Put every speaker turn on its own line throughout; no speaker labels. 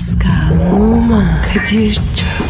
Pascal, Oman, Kadir çok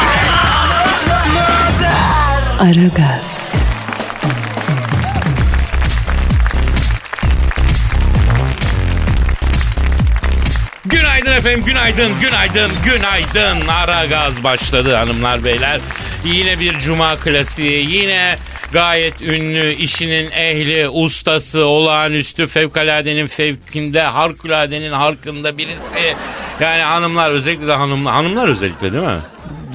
Aragaz,
Günaydın efendim, günaydın, günaydın, günaydın. Ara gaz başladı hanımlar beyler. Yine bir cuma klasiği, yine gayet ünlü, işinin ehli, ustası, olağanüstü, fevkaladenin fevkinde, harikuladenin harkında birisi. Yani hanımlar özellikle de hanımlar, hanımlar özellikle değil mi?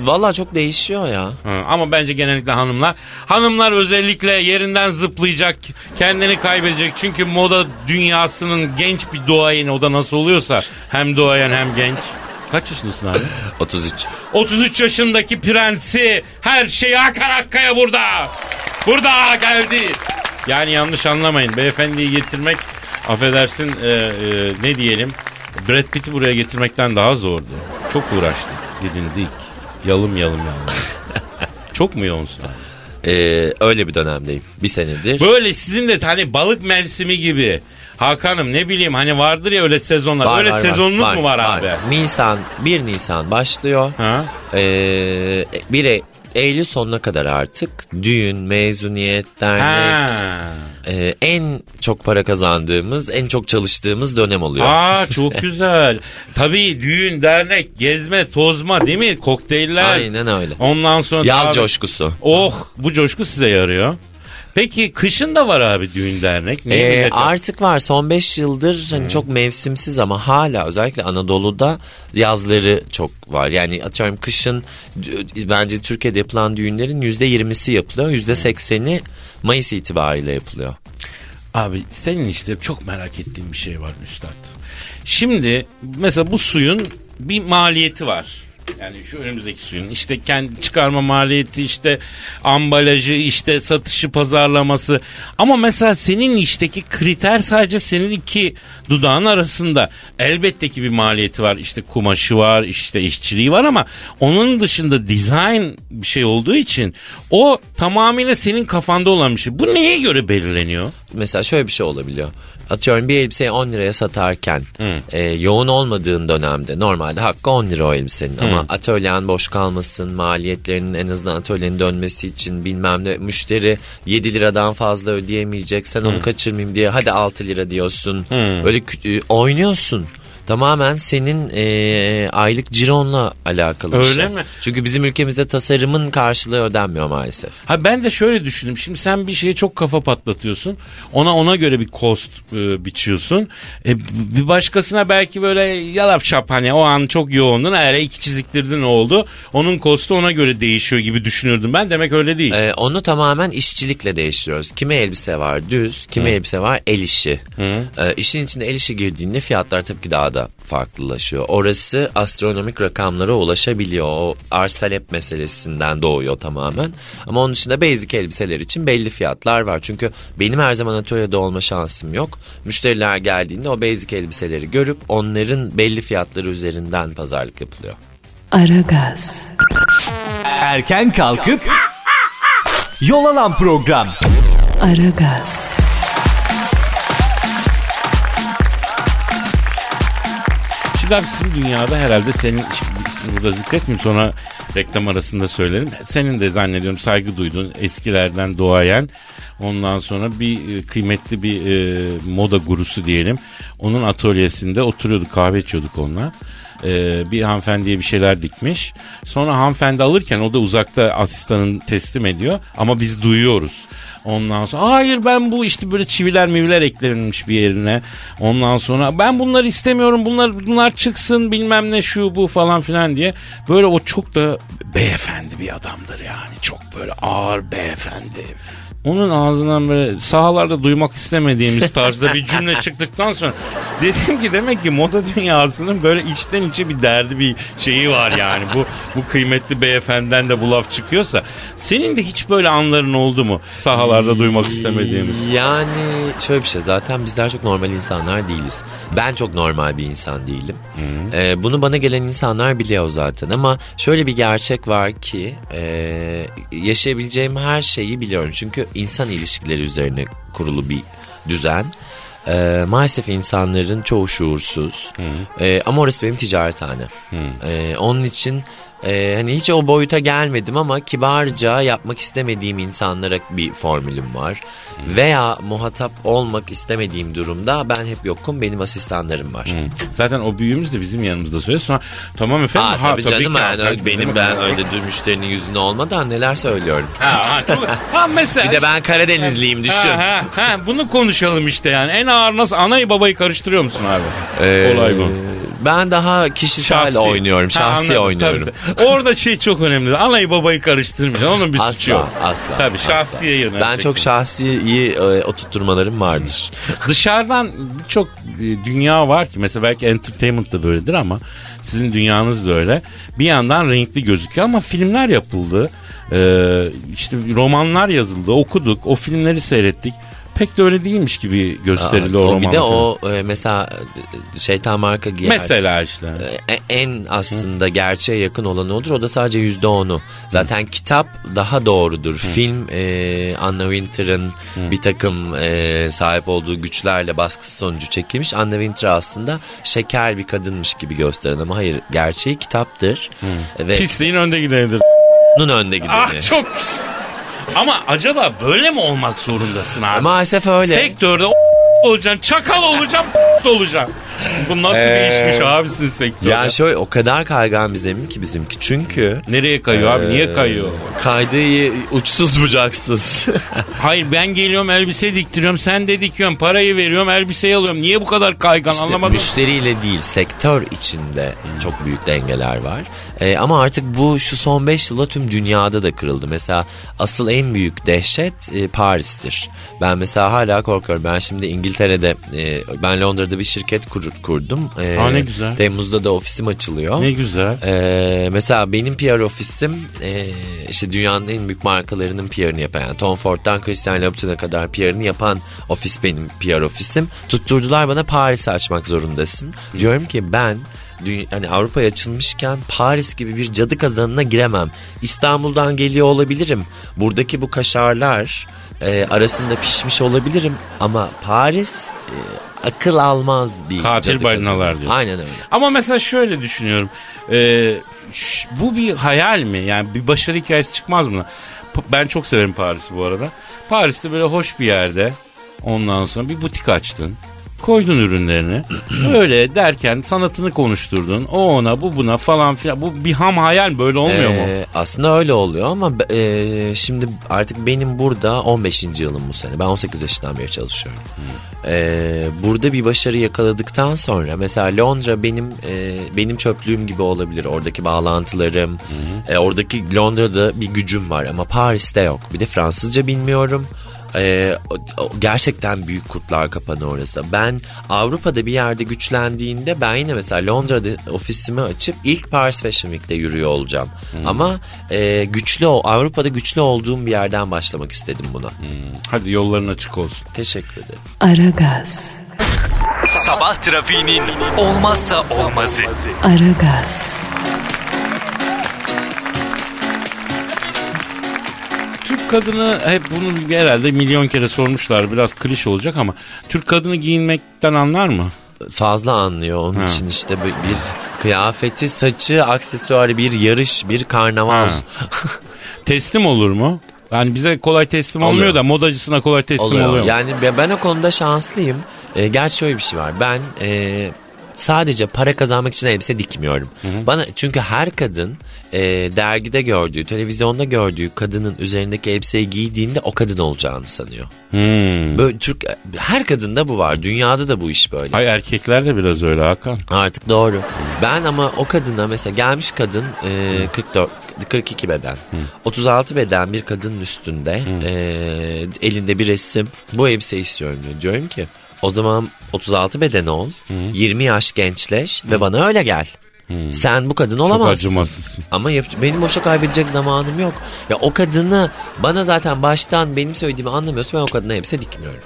Valla çok değişiyor ya.
Hı, ama bence genellikle hanımlar. Hanımlar özellikle yerinden zıplayacak, kendini kaybedecek. Çünkü moda dünyasının genç bir doğayeni o da nasıl oluyorsa hem doğayan hem genç. Kaç yaşındasın abi?
33.
33 yaşındaki prensi her şeyi Hakan Akkaya burada. Burada geldi. Yani yanlış anlamayın. Beyefendiyi getirmek affedersin e, e, ne diyelim Brad Pitt'i buraya getirmekten daha zordu. Çok uğraştık. Didindik. Yalım yalım yalım. Çok mu yoğunsun?
Ee, öyle bir dönemdeyim. Bir senedir.
Böyle sizin de hani balık mevsimi gibi. Hakan'ım ne bileyim hani vardır ya öyle sezonlar.
Var,
öyle
var,
sezonunuz
var,
mu var, abi?
Nisan, 1 Nisan başlıyor.
Ha?
Ee, 1 E- Eylül sonuna kadar artık düğün, mezuniyet, dernek,
Ha.
e, en çok para kazandığımız, en çok çalıştığımız dönem oluyor.
Aa çok güzel. Tabii düğün, dernek, gezme, tozma değil mi? Kokteyller.
Aynen öyle.
Ondan sonra
Yaz
abi-
coşkusu.
Oh bu coşku size yarıyor. Peki kışın da var abi düğün dernek. Niye
Ee,
millet-
artık var son 5 yıldır hani çok mevsimsiz ama hala özellikle Anadolu'da yazları çok var. Yani atıyorum kışın d- bence Türkiye'de yapılan düğünlerin %20'si yapılıyor. %80'i Mayıs itibariyle yapılıyor.
Abi senin işte çok merak ettiğim bir şey var Üstad. Şimdi mesela bu suyun bir maliyeti var. Yani şu önümüzdeki suyun işte kendi çıkarma maliyeti işte ambalajı işte satışı pazarlaması ama mesela senin işteki kriter sadece senin iki dudağın arasında elbette ki bir maliyeti var işte kumaşı var işte işçiliği var ama onun dışında dizayn bir şey olduğu için o tamamıyla senin kafanda olan bir şey. Bu neye göre belirleniyor?
Mesela şöyle bir şey olabiliyor. Atıyorum bir elbiseyi 10 liraya satarken e, yoğun olmadığın dönemde normalde hakkı 10 lira o elbisenin ama atölyen boş kalmasın maliyetlerinin en azından atölyenin dönmesi için bilmem ne müşteri 7 liradan fazla ödeyemeyecek sen onu kaçırmayayım diye hadi 6 lira diyorsun. Böyle kü- e, oynuyorsun. Tamamen senin e, aylık cironla alakalı bir
Öyle
şey.
mi?
Çünkü bizim ülkemizde tasarımın karşılığı ödenmiyor maalesef.
Ha ben de şöyle düşündüm. Şimdi sen bir şeye çok kafa patlatıyorsun. Ona ona göre bir cost e, biçiyorsun. E, bir başkasına belki böyle yalap şap hani o an çok yoğundun. Eğer iki çiziktirdin oldu. Onun costu ona göre değişiyor gibi düşünürdüm ben. Demek öyle değil.
Ee, onu tamamen işçilikle değiştiriyoruz. Kimi elbise var düz, kimi elbise var el işi. Ee, işin içinde el işi girdiğinde fiyatlar tabii ki daha da farklılaşıyor. Orası astronomik rakamlara ulaşabiliyor. O arz talep meselesinden doğuyor tamamen. Ama onun dışında basic elbiseler için belli fiyatlar var. Çünkü benim her zaman atölyede olma şansım yok. Müşteriler geldiğinde o basic elbiseleri görüp onların belli fiyatları üzerinden pazarlık yapılıyor.
Aragaz,
Erken kalkıp yol alan program.
Aragaz,
Sizin dünyada herhalde senin şimdi ismi burada zikretmeyeyim sonra reklam arasında söylerim. Senin de zannediyorum saygı duyduğun eskilerden doğayan ondan sonra bir e, kıymetli bir e, moda gurusu diyelim. Onun atölyesinde oturuyorduk kahve içiyorduk onunla. E, bir hanımefendiye bir şeyler dikmiş. Sonra hanımefendi alırken o da uzakta asistanın teslim ediyor ama biz duyuyoruz. Ondan sonra hayır ben bu işte böyle çiviler miviler eklenmiş bir yerine. Ondan sonra ben bunları istemiyorum bunlar bunlar çıksın bilmem ne şu bu falan filan diye. Böyle o çok da beyefendi bir adamdır yani. Çok böyle ağır beyefendi. Onun ağzından böyle sahalarda duymak istemediğimiz tarzda bir cümle çıktıktan sonra dedim ki demek ki moda dünyasının böyle içten içe bir derdi bir şeyi var yani. Bu bu kıymetli beyefendiden de bu laf çıkıyorsa senin de hiç böyle anların oldu mu sahalarda duymak istemediğimiz?
Yani şöyle bir şey zaten bizler çok normal insanlar değiliz. Ben çok normal bir insan değilim. Ee, bunu bana gelen insanlar biliyor zaten ama şöyle bir gerçek var ki e, yaşayabileceğim her şeyi biliyorum. Çünkü insan ilişkileri üzerine kurulu bir düzen. Ee, maalesef insanların çoğu şuursuz. Ee, ama orası benim ticarethanem. Ee, onun için e, hani hiç o boyuta gelmedim ama kibarca yapmak istemediğim insanlara bir formülüm var. Veya muhatap olmak istemediğim durumda ben hep yokum benim asistanlarım var.
Zaten o büyüğümüz de bizim yanımızda söylüyor. Sonra tamam efendim.
Aa,
ha,
tabii canım
ki,
yani
tabii,
benim ben öyle müşterinin yüzünde olmadan neler söylüyorum.
Ha, ha, çok, ha mesela.
Bir de ben Karadenizliyim düşün.
Ha, ha, ha, bunu konuşalım işte yani. En ağır nasıl anayı babayı karıştırıyor musun abi?
Ee,
Olay bu.
Ben daha kişisel oynuyorum,
Ha,
şahsi
anladım,
oynuyorum.
tabii. Orada şey çok önemli. Anayı babayı karıştırmayacaksın. Onun bir
Asla,
suçu yok.
asla.
Tabii
asla.
şahsiye
Ben
yöneleceksin.
çok şahsi iyi e, oturtturmalarım vardır.
Dışarıdan birçok e, dünya var ki mesela belki entertainment da böyledir ama sizin dünyanız da öyle. Bir yandan renkli gözüküyor ama filmler yapıldı. Ee, işte romanlar yazıldı, okuduk, o filmleri seyrettik. Pek de öyle değilmiş gibi gösteriliyor o,
o bir de o e, mesela e, şeytan marka giyer.
Mesela işte.
E, en aslında gerçeğe yakın olanı odur. O da sadece yüzde onu. Zaten kitap daha doğrudur. Film e, Anna Winter'ın bir takım e, sahip olduğu güçlerle baskısı sonucu çekilmiş. Anna Winter aslında şeker bir kadınmış gibi gösteren ama hayır gerçeği kitaptır. Ve
Pisliğin önde gidenidir.
onun önde gideni.
Ah çok Ama acaba böyle mi olmak zorundasın abi?
Maalesef öyle.
Sektörde olacaksın, çakal olacaksın, olacaksın. Bu nasıl bir işmiş abi sizin sektörde?
Ya şöyle o kadar kaygan bir zemin ki bizimki. Çünkü
Nereye kayıyor abi? Niye kayıyor?
kaydığı uçsuz bucaksız.
Hayır ben geliyorum elbise diktiriyorum. Sen de dikiyorsun. Parayı veriyorum elbiseyi alıyorum. Niye bu kadar kaygan
İşte
anlamadım.
müşteriyle değil sektör içinde çok büyük dengeler var. Ee, ama artık bu şu son 5 yılda tüm dünyada da kırıldı. Mesela asıl en büyük dehşet e, Paris'tir. Ben mesela hala korkuyorum. Ben şimdi İngiltere'de e, ben Londra'da bir şirket kur, kurdum. E,
Aa, ne güzel.
Temmuz'da da ofisim açılıyor.
Ne güzel.
Ee, mesela benim PR ofisim e, işte dünyanın en büyük markalarının PR'ını yapan yani Tom Ford'dan Christian Louboutin'e kadar PR'ını yapan ofis benim PR ofisim. Tutturdular bana Paris'i açmak zorundasın. Diyorum ki ben hani Avrupa'ya açılmışken Paris gibi bir cadı kazanına giremem. İstanbul'dan geliyor olabilirim. Buradaki bu kaşarlar e, arasında pişmiş olabilirim ama Paris e, akıl almaz bir
Katil balinalar diyor.
Aynen öyle.
Ama mesela şöyle düşünüyorum. Ee, ş- bu bir hayal mi? Yani bir başarı hikayesi çıkmaz mı? P- Ben çok severim Paris'i bu arada. Paris'te böyle hoş bir yerde ondan sonra bir butik açtın. Koydun ürünlerini. Öyle derken sanatını konuşturdun. O ona bu buna falan filan. Bu bir ham hayal böyle olmuyor mu?
Ee, Aslında öyle oluyor ama e, şimdi artık benim burada 15. yılım bu sene. Ben 18 yaşından beri çalışıyorum. Ee, burada bir başarı yakaladıktan sonra mesela Londra benim e, benim çöplüğüm gibi olabilir. Oradaki bağlantılarım, e, oradaki Londra'da bir gücüm var ama Paris'te yok. Bir de Fransızca bilmiyorum. Ee, gerçekten büyük kurtlar kapanı orası. Ben Avrupa'da bir yerde güçlendiğinde ben yine mesela Londra'da ofisimi açıp ilk Paris Fashion Week'te yürüyor olacağım. Ama e, güçlü Avrupa'da güçlü olduğum bir yerden başlamak istedim buna.
Hadi yolların açık olsun.
Teşekkür ederim.
Aragaz,
Sabah trafiğinin olmazsa olmazı.
Aragaz,
Türk kadını hep bunu herhalde milyon kere sormuşlar. Biraz kliş olacak ama Türk kadını giyinmekten anlar mı?
Fazla anlıyor onun
Ha.
için işte bir, bir kıyafeti, saçı, aksesuarı, bir yarış, bir karnaval.
Teslim olur mu? Yani bize kolay teslim
Oluyor.
olmuyor da modacısına kolay teslim oluyor,
oluyor. Yani ben- ben o konuda şanslıyım. E, gerçi şöyle bir şey var. Ben e, sadece para kazanmak için elbise dikmiyorum. Bana çünkü her kadın e, dergide gördüğü, televizyonda gördüğü kadının üzerindeki elbiseyi giydiğinde o kadın olacağını sanıyor.
Hmm.
Böyle Türk her kadında bu var. Dünyada da bu iş böyle.
Ay erkekler de biraz öyle Hakan.
Artık doğru. Ben ama o kadına mesela gelmiş kadın e, 44 42 beden. 36 beden bir kadının üstünde e, elinde bir resim. Bu elbise istiyorum diyor. Diyorum ki o zaman 36 beden ol. 20 yaş gençleş ve bana öyle gel. Sen bu kadın olamazsın.
acımasızsın.
Ama yap- benim boşa kaybedecek zamanım yok. Ya o kadını bana zaten baştan benim söylediğimi anlamıyorsa ben o kadına elbise dikmiyorum.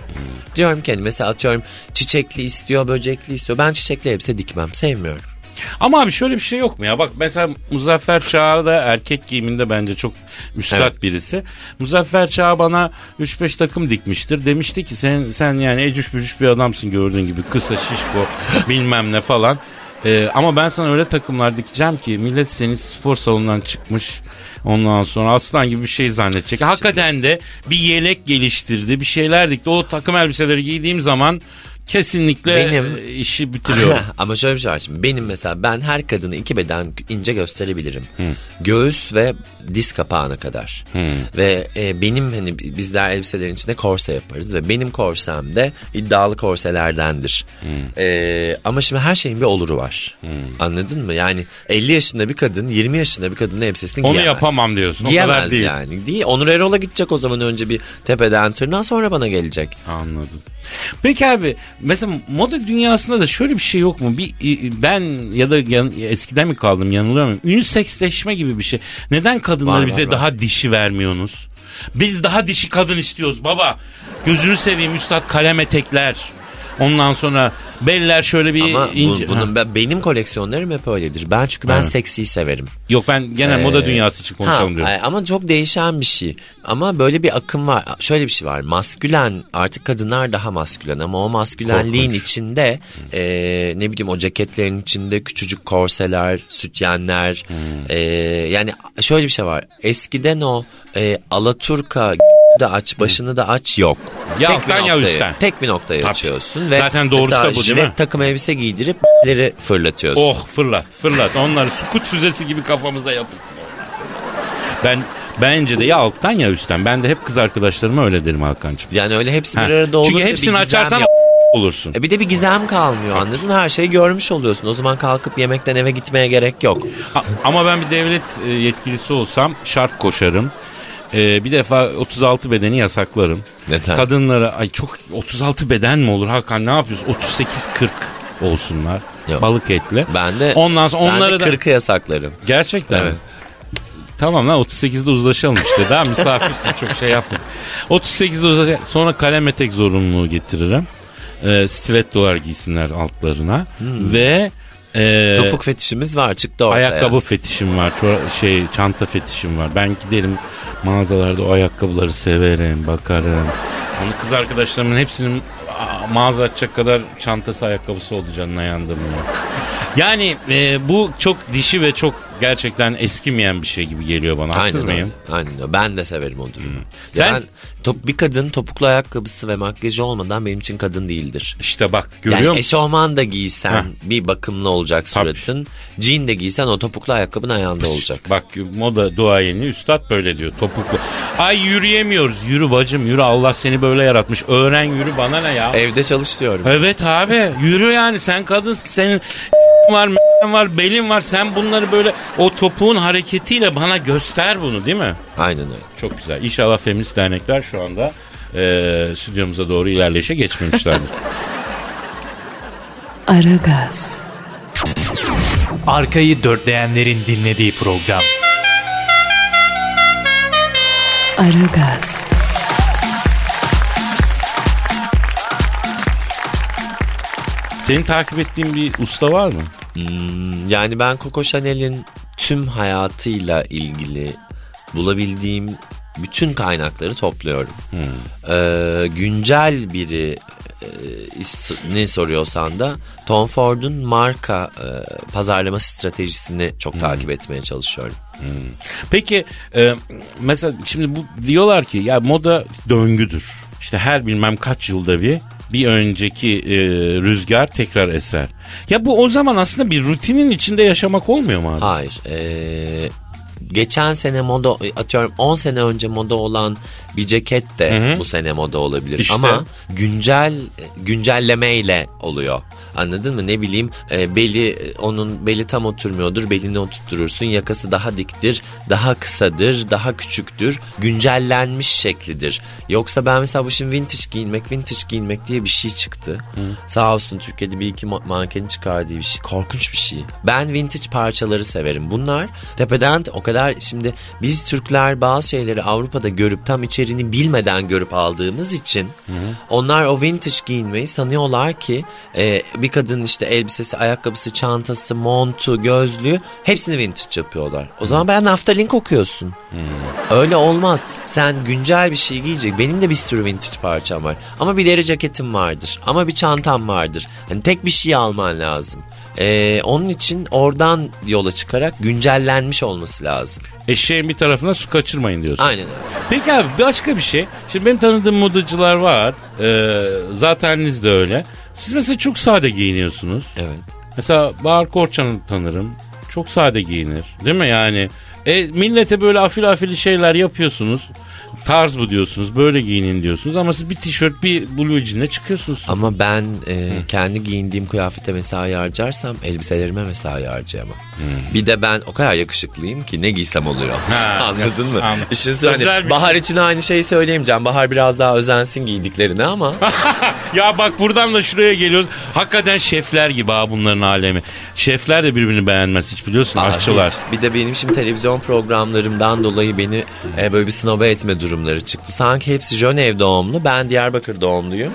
Diyorum ki hani mesela atıyorum çiçekli istiyor, böcekli istiyor. Ben çiçekli elbise dikmem, sevmiyorum.
Ama abi şöyle bir şey yok mu ya? Bak mesela Muzaffer Çağ da erkek giyiminde bence çok üstad
Evet.
birisi. Muzaffer Çağ bana 3-5 takım dikmiştir. Demişti ki sen sen yani ecüş bücüş bir adamsın gördüğün gibi. Kısa şişko bilmem ne falan. Ee, ama ben sana öyle takımlar dikeceğim ki millet seni spor salonundan çıkmış. Ondan sonra aslan gibi bir şey zannedecek. Hakikaten de bir yelek geliştirdi. Bir şeyler dikti. O takım elbiseleri giydiğim zaman kesinlikle
Benim-
e, işi bitiriyor.
Ama şöyle bir şey var şimdi. Benim mesela ben her kadını iki beden ince gösterebilirim. Göğüs ve diz kapağına kadar. Ve e, benim hani bizler elbiselerin içinde korse yaparız. Ve benim korsem de iddialı korselerdendir. E, ama şimdi her şeyin bir oluru var. Anladın mı? Yani 50 yaşında bir kadın 20 yaşında bir kadının elbisesini
Onu
giyemez.
yapamam diyorsun. O
Giyemez
kadar değil.
yani. Değil. Onur Erol'a gidecek o zaman önce bir tepeden tırnağa sonra bana gelecek.
Anladım. Peki abi mesela moda dünyasında da şöyle bir şey yok mu? Bir e, ben ya da yan- eskiden mi kaldım yanılıyor muyum? Uniseksleşme gibi bir şey. Neden
var,
bize
var.
daha dişi vermiyorsunuz? Biz daha dişi kadın istiyoruz baba. Gözünü seveyim üstad kalem etekler. Ondan sonra beller şöyle bir
Ama bu-
ince.
bunun
Ha.
ben- benim koleksiyonlarım hep öyledir. Ben çünkü ben
Evet.
seksiyi severim.
Yok ben genel
Ee,
moda dünyası için konuşalım
ha,
diyorum.
Ama çok değişen bir şey. Ama böyle bir akım var. Şöyle bir şey var. Maskülen artık kadınlar daha maskülen ama o maskülenliğin
Korkunç.
içinde e, ne bileyim o ceketlerin içinde küçücük korseler, sütyenler.
Hmm.
e, yani şöyle bir şey var. Eskiden o e, Alaturka da aç başını da aç yok.
Ya
bir
alttan ya
noktayı-
üstten.
Tek bir noktayı
Tabii.
açıyorsun ve
Zaten doğrusu da bu değil mi?
takım elbise giydirip leri fırlatıyorsun.
Oh fırlat fırlat onları sukut füzesi gibi kafamıza yapışsın. Ben bence de ya alttan ya üstten. Ben de hep kız arkadaşlarıma öyle derim Hakan'cığım.
Yani öyle hepsi bir arada olunca
Çünkü hepsini açarsan olursun.
E bir de bir gizem kalmıyor anladın mı? Her şeyi görmüş oluyorsun. O zaman kalkıp yemekten eve gitmeye gerek yok.
A- Ama ben bir devlet e, yetkilisi olsam şart koşarım. E, bir defa 36 bedeni yasaklarım.
Neden?
Kadınlara ay çok 36 beden mi olur Hakan ne yapıyorsun? 38-40 olsunlar.
Yok.
Balık etli.
Ben de,
Ondan sonra
ben de
onları da
40'ı yasaklarım.
Gerçekten
Evet.
mi? Tamam lan 38'de uzlaşalım işte. Daha misafirsin çok şey yapma. 38'de uzlaşalım. Sonra kalem etek zorunluluğu getiririm. E, stilettolar giysinler altlarına. Ve e,
Topuk fetişimiz var çıktı ortaya.
ayakkabı fetişim var. çora- şey çanta fetişim var. Ben giderim mağazalarda o ayakkabıları severim, bakarım. Onu kız arkadaşlarımın hepsinin mağaza açacak kadar çantası ayakkabısı oldu canına yandım ya. Yani e, bu çok dişi ve çok gerçekten eskimeyen bir şey gibi geliyor bana. Haksız
Aynen
mıyım?
Aynen öyle. Ben de severim o durumu. Ya
Sen-
Ben, top, bir kadın topuklu ayakkabısı ve makyajı olmadan benim için kadın değildir.
İşte bak görüyor
yani
musun?
eşofman da giysen
Heh.
bir bakımlı olacak
Tabii.
suratın. Jean de giysen o topuklu ayakkabın ayağında olacak.
Bak moda duayeni üstad böyle diyor topuklu. Ay yürüyemiyoruz. Yürü bacım yürü Allah seni böyle yaratmış. Öğren yürü bana ne ya?
Evde çalışıyorum.
Evet abi yürü yani sen kadınsın senin var m- var belin var sen bunları böyle o topuğun hareketiyle bana göster bunu değil mi?
Aynen öyle.
Çok güzel. İnşallah feminist dernekler şu anda e, stüdyomuza doğru ilerleyişe geçmemişlerdir.
Aragaz,
Arkayı dörtleyenlerin dinlediği program.
Aragaz,
Senin takip ettiğin bir usta var mı?
Hmm, Yani ben Coco Chanel'in tüm hayatıyla ilgili bulabildiğim bütün kaynakları topluyorum. Ee, güncel biri e, ne soruyorsan da Tom Ford'un marka e, pazarlama stratejisini çok takip etmeye çalışıyorum.
Peki e, mesela şimdi bu diyorlar ki ya moda döngüdür. İşte her bilmem kaç yılda bir bir önceki e, rüzgar tekrar eser. Ya bu o zaman aslında bir rutinin içinde yaşamak olmuyor mu abi?
Hayır. Ee, geçen sene moda atıyorum 10 sene önce moda olan bir ceket de bu sene moda olabilir.
İşte.
Ama güncel güncellemeyle oluyor. Anladın mı? Ne bileyim e, beli onun beli tam oturmuyordur. Belini oturturursun. Yakası daha diktir, daha kısadır, daha küçüktür. Güncellenmiş şeklidir. Yoksa ben mesela bu şimdi vintage giyinmek, vintage giyinmek diye bir şey çıktı. Sağ olsun Türkiye'de bir iki ma- manken çıkardığı bir şey. Korkunç bir şey. Ben vintage parçaları severim. Bunlar tepeden o kadar şimdi biz Türkler bazı şeyleri Avrupa'da görüp tam içeriğini bilmeden görüp aldığımız için onlar o vintage giyinmeyi sanıyorlar ki e, bir kadının işte elbisesi, ayakkabısı, çantası, montu, gözlüğü hepsini vintage yapıyorlar. O zaman ben naftalin kokuyorsun. Öyle olmaz. Sen güncel bir şey giyecek. Benim de bir sürü vintage parçam var. Ama bir deri ceketim vardır. Ama bir çantam vardır. Hani tek bir şey alman lazım. Ee, onun için oradan yola çıkarak güncellenmiş olması lazım.
Eşeğin bir tarafına su kaçırmayın diyorsun.
Aynen.
Peki abi başka bir şey. Şimdi benim tanıdığım modacılar var. Ee, zateniniz de öyle. Siz mesela çok sade giyiniyorsunuz.
Evet.
Mesela Bahar Korçan'ı tanırım. Çok sade giyinir. Değil mi yani? E, millete böyle afil afili şeyler yapıyorsunuz. Tarz bu diyorsunuz. Böyle giyinin diyorsunuz. Ama siz bir tişört bir blue jean'le çıkıyorsunuz.
Ama ben e, kendi giyindiğim kıyafete mesai harcarsam elbiselerime mesai harcayamam. Bir de ben o kadar yakışıklıyım ki ne giysem oluyor.
Ha,
Anladın mı?
anladım.
İşin hani
bir
Bahar için aynı şeyi söyleyemeyeceğim. Bahar biraz daha özensin giydiklerine ama
ya bak buradan da şuraya geliyoruz. Hakikaten şefler gibi ha bunların alemi. Şefler de birbirini beğenmez hiç biliyorsun aşçılar.
hiç. Bir de benim şimdi televizyon programlarımdan dolayı beni e, böyle bir snoba etme durumları çıktı. Sanki hepsi Jönev doğumlu. Ben Diyarbakır doğumluyum.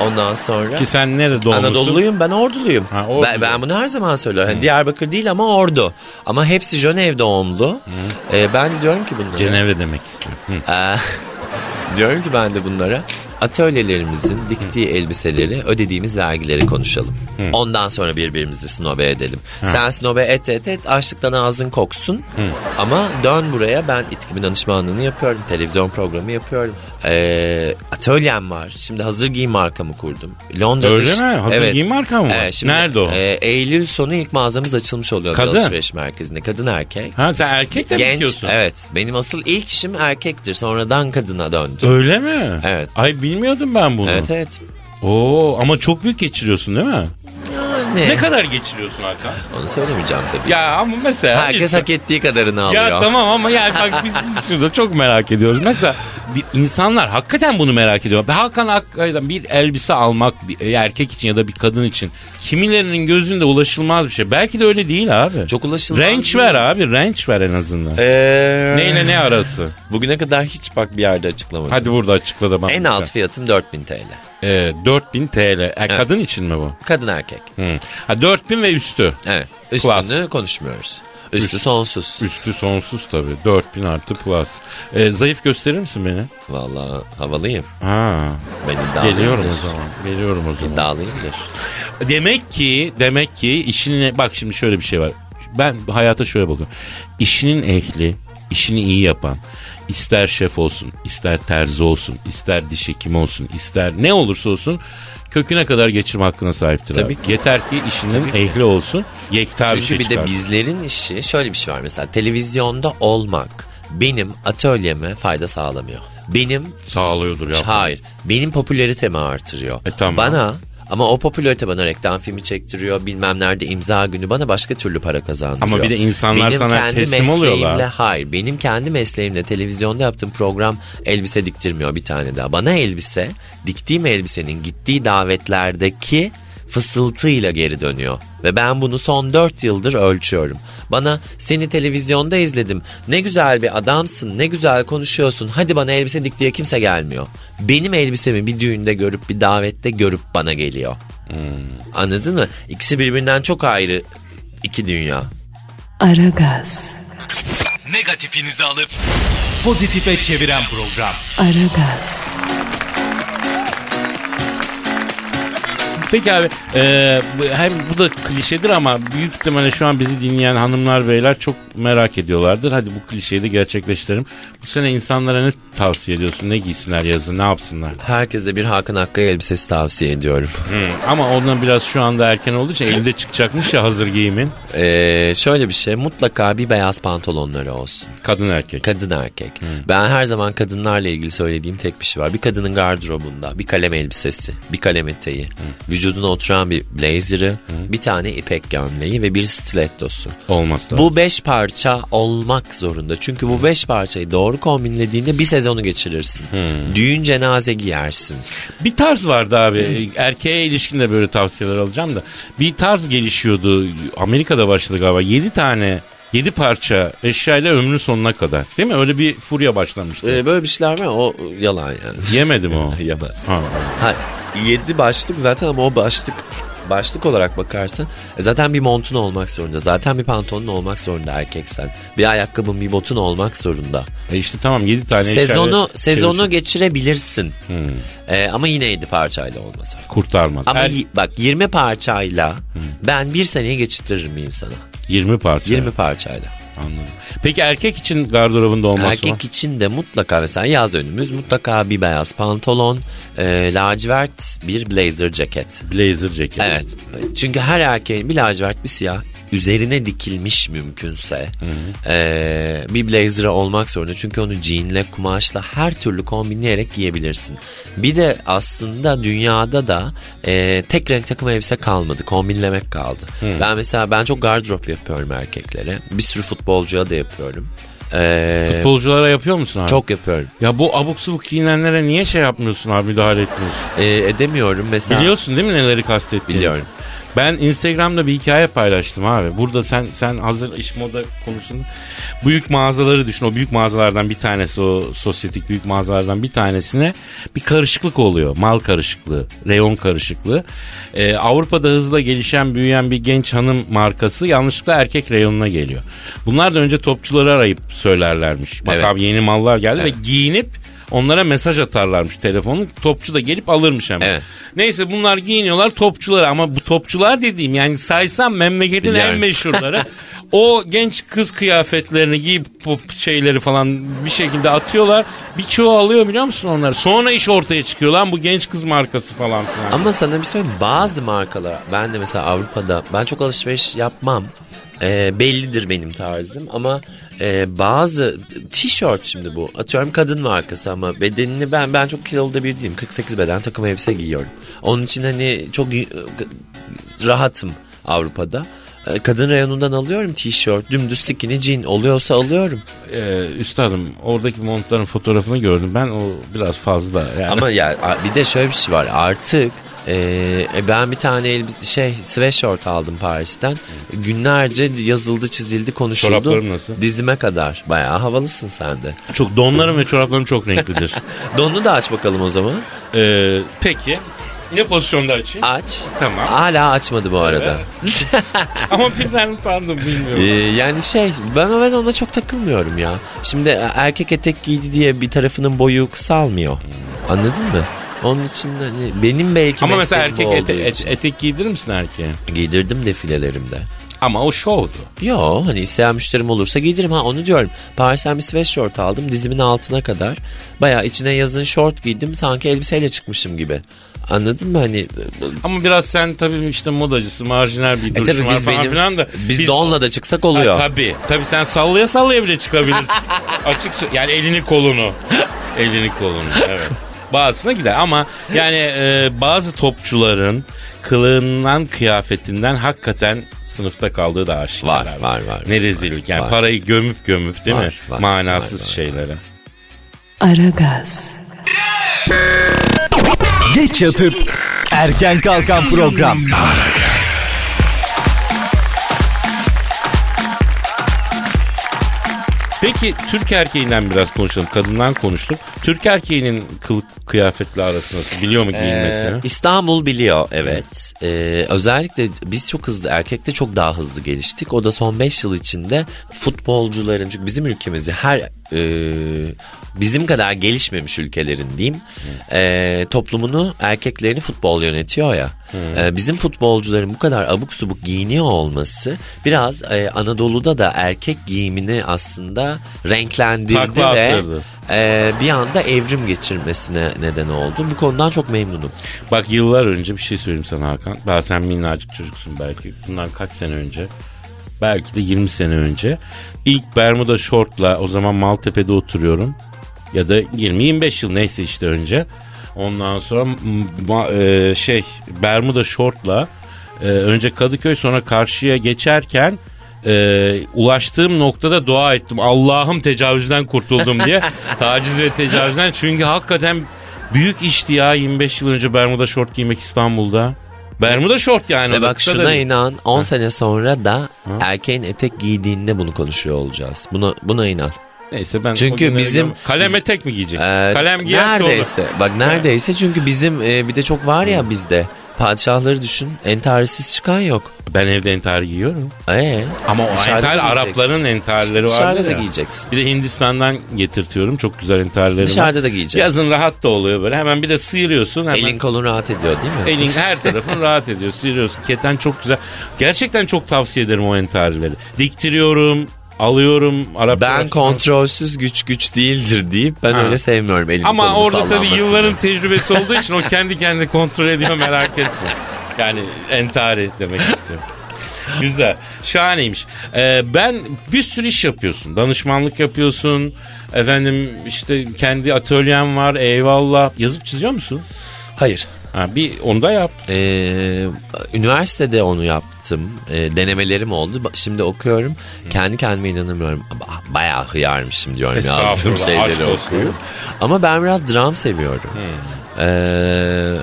Ondan sonra...
Ki sen nerede doğmuşsun?
Anadolu'luyum ben orduluyum.
Ha, Ordu.
ben, ben bunu her zaman söylüyorum. Hani Diyarbakır değil ama ordu. Ama hepsi Jönev doğumlu. Ee, ben de diyorum ki bunlara.
Cenevre demek istiyorum. Hı.
Ee, diyorum ki ben de bunlara atölyelerimizin diktiği elbiseleri ödediğimiz vergileri konuşalım. Ondan sonra birbirimizi snobe edelim. Sen snobe et et et açlıktan ağzın koksun. Ama dön buraya ben itkimin danışmanlığını yapıyorum. Televizyon programı yapıyorum. Ee, atölyem var. Şimdi hazır giyim markamı kurdum. Londra'da.
Öyle mi? Hazır giyim marka mı var?
Evet, şimdi,
Nerede o?
e, Eylül sonu ilk mağazamız açılmış oluyor. bir
Kadın?
Alışveriş merkezinde. Kadın erkek.
Ha sen erkek de mi
Genç.
dikiyorsun?
Evet. Benim asıl ilk işim erkektir. Sonradan kadına döndü.
Öyle mi?
Evet.
Ay bilmiyordum ben bunu.
Evet evet.
Oo ama çok büyük geçiriyorsun değil mi?
Yani.
Ne kadar geçiriyorsun Hakan?
Onu söylemeyeceğim tabii.
Ya ama mesela...
Herkes
insan-
hak ettiği kadarını alıyor.
Ya tamam ama yani bak biz, biz şurada çok merak ediyoruz. Mesela bir insanlar hakikaten bunu merak ediyor. Hakan hakikaten bir elbise almak bir erkek için ya da bir kadın için kimilerinin gözünde ulaşılmaz bir şey. Belki de öyle değil abi.
Çok ulaşılmaz
Range
değil.
ver abi range ver en azından.
Ee,
Neyle ne arası?
Bugüne kadar hiç bak bir yerde açıklamadım.
Hadi burada açıkla da bana.
En alt fiyatım 4000 TL.
Ee, 4000 TL. E, Kadın için mi bu?
Kadın erkek.
Hı. Ha, 4000 ve üstü.
Evet. Üstünü
Klas.
konuşmuyoruz. Üstü sonsuz.
Üstü sonsuz tabii. 4000 artı plus. Ee, zayıf gösterir misin beni?
Vallahi havalıyım.
Ha.
Ben iddialıyımdır.
Geliyorum o zaman. Geliyorum o zaman.
İddialıyımdır.
Demek ki demek ki işine bak şimdi şöyle bir şey var. Ben hayata şöyle bakıyorum. İşinin ehli, işini iyi yapan, ister şef olsun, ister terzi olsun, ister diş hekimi olsun, ister ne olursa olsun köküne kadar geçirme hakkına sahiptir.
Tabii
abi.
ki.
Yeter ki işinin ehli olsun, yekta bir
Çünkü
şey
bir de bizlerin işi şöyle bir şey var mesela televizyonda olmak benim atölyeme fayda sağlamıyor. Benim
Sağlıyordur ya.
hayır benim popülaritemi artırıyor.
E, tamam.
Bana ama o popülarite bana reklam filmi çektiriyor bilmem nerede imza günü bana başka türlü para kazandırıyor.
Ama bir de insanlar
benim
sana
kendi
teslim oluyorlar.
Hayır benim kendi mesleğimle televizyonda yaptığım program elbise diktirmiyor bir tane daha. Bana elbise diktiğim elbisenin gittiği davetlerdeki fısıltıyla geri dönüyor. Ve ben bunu son 4 yıldır ölçüyorum. Bana seni televizyonda izledim. Ne güzel bir adamsın, ne güzel konuşuyorsun. Hadi bana elbise dik diye kimse gelmiyor. Benim elbisemi bir düğünde görüp bir davette görüp bana geliyor. Anladın mı? İkisi birbirinden çok ayrı iki dünya.
Aragaz,
Negatifinizi alıp pozitife çeviren program.
Aragaz,
Peki abi e, hem bu da klişedir ama büyük ihtimalle şu an bizi dinleyen hanımlar beyler çok merak ediyorlardır. Hadi bu klişeyi de gerçekleştirelim. Bu sene insanlara ne tavsiye ediyorsun? Ne giysinler yazın ne yapsınlar?
Herkese bir Hakan Akkaya elbisesi tavsiye ediyorum.
Hı, Ama ondan biraz şu anda erken olduğu için elde çıkacakmış ya hazır giyimin.
Ee, şöyle bir şey mutlaka bir beyaz pantolonları olsun.
Kadın erkek.
Kadın erkek. Ben her zaman kadınlarla ilgili söylediğim tek bir şey var. Bir kadının gardırobunda bir kalem elbisesi, bir kalem eteği, vücuduna oturan bir blazer'ı, bir tane ipek gömleği ve bir stilettosu.
Olmaz da.
Bu beş parça olmak zorunda. Çünkü bu beş parçayı doğru kombinlediğinde bir sezonu geçirirsin. Düğün cenaze giyersin.
Bir tarz vardı abi. Erkeğe ilişkin de böyle tavsiyeler alacağım da. Bir tarz gelişiyordu. Amerika'da başladı galiba. 7 tane 7 parça eşyayla ömrün sonuna kadar. Değil mi? Öyle bir furya başlamıştı.
Ee, böyle bir şeyler var o yalan yani.
Yemedim o.
Yemez.
Ha.
Ha, 7 başlık zaten ama o başlık başlık olarak bakarsan e, zaten bir montun olmak zorunda. Zaten bir pantolonun olmak zorunda erkeksen. Bir ayakkabın bir botun olmak zorunda.
E işte tamam 7 tane
Sezonu sezonu
şey-
geçirebilirsin.
Hmm.
E, ama yine 7 parçayla olmaz.
kurtarmaz.
Ama
Er-
bak 20 parçayla ben bir seneye geçirtirim bir insana.
20 parça.
20 parçayla.
Anladım. Peki erkek için gardırobunda olması
Erkek
mı?
için de mutlaka mesela yaz önümüz mutlaka bir beyaz pantolon, e, lacivert bir blazer ceket.
Blazer ceket.
Evet. Çünkü her erkeğin bir lacivert bir siyah üzerine dikilmiş mümkünse e, bir blazer'ı olmak zorunda. Çünkü onu jeanle, kumaşla her türlü kombinleyerek giyebilirsin. Bir de aslında dünyada da e, tek renk takım elbise kalmadı. Kombinlemek kaldı. Ben mesela ben çok gardırop yapıyorum erkeklere. Bir sürü futbolcuya da yapıyorum. E,
Futbolculara yapıyor musun abi?
çok yapıyorum.
Ya bu abuk subuk giyinenlere niye şey yapmıyorsun abi müdahale etmiyorsun?
E, edemiyorum mesela.
Biliyorsun değil mi neleri kastettiğimi?
Biliyorum.
Ben Instagram'da bir hikaye paylaştım abi. Burada sen sen hazır iş moda konusunda büyük mağazaları düşün. O büyük mağazalardan bir tanesi o sosyetik büyük mağazalardan bir tanesine bir karışıklık oluyor. Mal karışıklığı, reyon karışıklığı. Ee, Avrupa'da hızla gelişen büyüyen bir genç hanım markası yanlışlıkla erkek reyonuna geliyor. Bunlar da önce topçuları arayıp söylerlermiş. Bak
Evet.
abi yeni mallar geldi
Evet.
ve giyinip onlara mesaj atarlarmış telefonu. Topçu da gelip alırmış hemen.
Evet.
Neyse bunlar giyiniyorlar topçuları ama bu topçular dediğim yani saysam memleketin
Biliyorum.
en meşhurları. o genç kız kıyafetlerini giyip bu şeyleri falan bir şekilde atıyorlar. Birçoğu alıyor biliyor musun onları? Sonra iş ortaya çıkıyor lan bu genç kız markası falan filan.
Ama sana bir söyleyeyim bazı markalar ben de mesela Avrupa'da ben çok alışveriş yapmam. Ee, bellidir benim tarzım ama e, bazı tişört şimdi bu atıyorum kadın markası ama bedenini ben ben çok kilolu da bir değilim 48 beden takım elbise giyiyorum. Onun için hani çok rahatım Avrupa'da. Ee, Kadın reyonundan alıyorum tişört, dümdüz skinny jean oluyorsa alıyorum.
Ee, üstadım oradaki montların fotoğrafını gördüm ben o biraz fazla. Yani.
Ama ya bir de şöyle bir şey var artık e, e, ben bir tane elbise şey sweatshirt aldım Paris'ten. Günlerce yazıldı, çizildi, konuşuldu.
Çorapların nasıl?
Dizime kadar. Bayağı havalısın sen de.
çok donlarım ve çoraplarım çok renklidir.
Donunu da aç bakalım o zaman.
Ee, peki ne pozisyonda açayım?
Aç.
Tamam.
Hala açmadı bu arada.
Ama birden utandım bilmiyorum.
Ee, yani şey ben ben ona çok takılmıyorum ya. Şimdi e, erkek etek giydi diye bir tarafının boyu kısalmıyor. Anladın mı? Onun için hani benim belki
Ama mesela erkek ete- et- etek giydirir misin erkeğe?
Giydirdim defilelerimde.
Ama o şovdu.
Yo hani isteyen müşterim olursa giydiririm ha onu diyorum. Paris'ten bir sweatshirt aldım dizimin altına kadar. Baya içine yazın short giydim sanki elbiseyle çıkmışım gibi. Anladın mı hani?
Ama biraz sen tabii işte modacısı, marjinal bir
E
duruşun var
biz
falan
benim,
filan da.
biz, donla da çıksak oluyor.
Ha, tabii. Tabii sen sallaya sallaya bile çıkabilirsin. Açık yani elini kolunu. elini kolunu evet. Bazısına gider ama yani e, bazı topçuların kılığından kıyafetinden hakikaten sınıfta kaldığı da aşikar.
Var,
abi.
var, var.
Ne rezillik yani
Var.
parayı gömüp gömüp değil mi?
Var, var,
Manasız
var, var.
şeyleri.
Aragaz,
Geç yatıp erken kalkan program.
Peki Türk erkeğinden biraz konuşalım. Kadından konuştuk. Türk erkeğinin kılık kıyafetle arası nasıl? Biliyor mu giyinmesini?
Ee, İstanbul biliyor evet. Ee, özellikle biz çok hızlı erkekte çok daha hızlı geliştik. O da son 5 yıl içinde futbolcuların çünkü bizim ülkemizde her e, bizim kadar gelişmemiş ülkelerin diyeyim e, toplumunu erkeklerini futbol yönetiyor ya. E, bizim futbolcuların bu kadar abuk subuk giyiniyor olması biraz e, Anadolu'da da erkek giyimini aslında renklendirdi
Takla
ve
attırdı.
e, bir anda evrim geçirmesine neden oldu. Bu konudan çok memnunum.
Bak yıllar önce bir şey söyleyeyim sana Hakan. Daha sen minnacık çocuksun belki. Bundan kaç sene önce? Belki de 20 sene önce. İlk Bermuda şortla o zaman Maltepe'de oturuyorum. Ya da 20-25 yıl neyse işte önce. Ondan sonra e, şey Bermuda şortla e, önce Kadıköy sonra karşıya geçerken e, ulaştığım noktada dua ettim. Allah'ım tecavüzden kurtuldum diye. Taciz ve tecavüzden. Çünkü hakikaten büyük işti ya 25 yıl önce Bermuda şort giymek İstanbul'da. Bermuda şort yani.
Ve bak şuna
da
inan 10 sene sonra da erkeğin etek giydiğinde bunu konuşuyor olacağız. Buna, buna inan.
Neyse ben
Çünkü bizim-
kalem etek mi giyecek?
Ee,
kalem giyerse olur.
neredeyse. Bak neredeyse çünkü bizim e, bir de çok var ya bizde. Padişahları düşün. Entarisiz çıkan yok.
Ben evde entari giyiyorum.
Ee,
Ama o entar. Arapların entarileri
İşte
var.
dışarıda da giyeceksin.
Bir de Hindistan'dan getirtiyorum. Çok güzel entarları var.
Dışarıda da giyeceksin.
Yazın rahat da oluyor böyle. Hemen bir de sıyırıyorsun. Hemen
Elin kolun rahat ediyor değil mi?
Elin her tarafın rahat ediyor. Sıyırıyorsun. Keten çok güzel. Gerçekten çok tavsiye ederim o entarileri. Diktiriyorum, alıyorum. Arap
Ben kontrolsüz güç güç değildir deyip ben
Ha.
öyle sevmiyorum elimi
Ama orada tabii yılların tecrübesi olduğu için o kendi kendine kontrol ediyor merak etme. Yani entari demek istiyorum. Güzel. Şahaneymiş. Ee, ben bir sürü iş yapıyorsun. Danışmanlık yapıyorsun. Efendim işte kendi atölyen var. Eyvallah. Yazıp çiziyor musun?
Hayır.
Ha, bir onu da yap.
Ee, üniversitede onu yaptım. Ee, denemelerim oldu. Ba- Şimdi okuyorum. Kendi kendime inanamıyorum. Ba- Bayağı hıyarmışım diyorum
Estağfurullah,
yazdığım
aşk
şeyleri
olsun.
okuyup. Ama ben biraz dram seviyorum. Ee,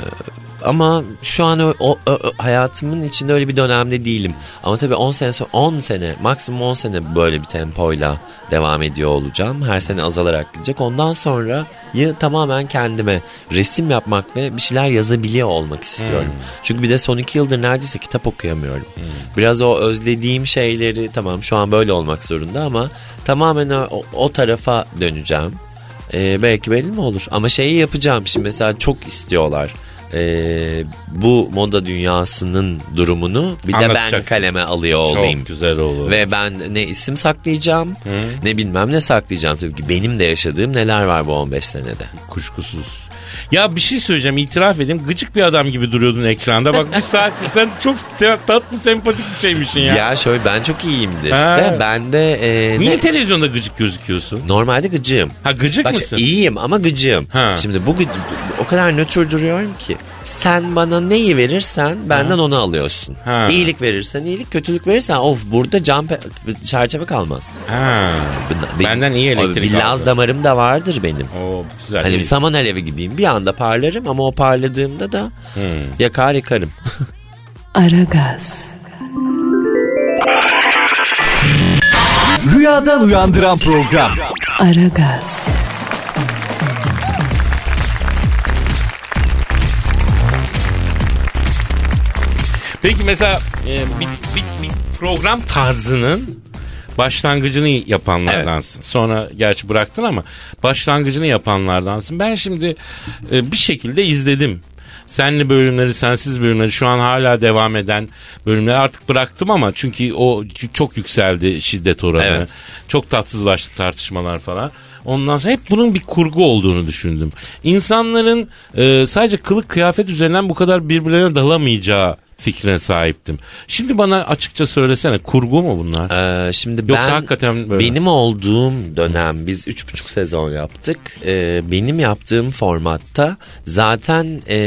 ama şu an o, o- o- hayatımın içinde öyle bir dönemde değilim. Ama tabii 10 sene sonra 10 sene maksimum 10 sene böyle bir tempoyla devam ediyor olacağım. Her sene azalarak gidecek. Ondan sonra tamamen kendime resim yapmak ve bir şeyler yazabiliyor olmak istiyorum. Çünkü bir de son 2 yıldır neredeyse kitap okuyamıyorum. Biraz o özlediğim şeyleri tamam şu an böyle olmak zorunda ama tamamen o, o- o tarafa döneceğim. Ee, belki belli mi olur? Ama şeyi yapacağım şimdi mesela çok istiyorlar. Ee, bu moda dünyasının durumunu bir de ben kaleme alıyor olayım.
Çok güzel olur.
Ve ben ne isim saklayacağım ne bilmem ne saklayacağım. Tabii ki benim de yaşadığım neler var bu 15 senede.
Kuşkusuz. Ya bir şey söyleyeceğim itiraf edeyim. Gıcık bir adam gibi duruyordun ekranda. Bak bir saattir sen çok tatlı sempatik bir şeymişsin ya.
Ya, şöyle ben çok iyiyimdir.
Ha.
De ben de e,
Niye
ne-
televizyonda gıcık gözüküyorsun?
normalde gıcığım.
Ha gıcık
Bak
mısın?
iyiyim ama gıcığım.
Ha.
Şimdi bu gıcı, o kadar nötr duruyorum ki. Sen bana neyi verirsen benden onu alıyorsun.
Ha.
İyilik verirsen iyilik, kötülük verirsen of burada cam pe- çerçeve kalmaz.
Ha.
Benim-
Benden iyi elektrik
Bir Laz
aldı.
damarım da vardır benim.
Oo, güzel.
Hani bir saman alevi gibiyim. Bir anda parlarım ama o parladığımda da
Hmm.
yakar yıkarım.
Aragaz,
Rüyadan uyandıran program.
Aragaz,
Peki mesela e, bir, bir, bir program tarzının başlangıcını yapanlardansın. Sonra gerçi bıraktın ama başlangıcını yapanlardansın. Ben şimdi e, bir şekilde izledim. Senli bölümleri, sensiz bölümleri şu an hala devam eden bölümleri artık bıraktım ama çünkü o çok yükseldi şiddet oranı.
Evet.
Çok tatsızlaştı tartışmalar falan. Ondan sonra hep bunun bir kurgu olduğunu düşündüm. İnsanların e, sadece kılık kıyafet üzerinden bu kadar birbirlerine dalamayacağı fikrine sahiptim. Şimdi bana açıkça söylesene kurgu mu bunlar?
Ee, şimdi
Yoksa
ben
hakikaten böyle.
benim olduğum dönem biz üç buçuk sezon yaptık. Ee, benim yaptığım formatta zaten ee,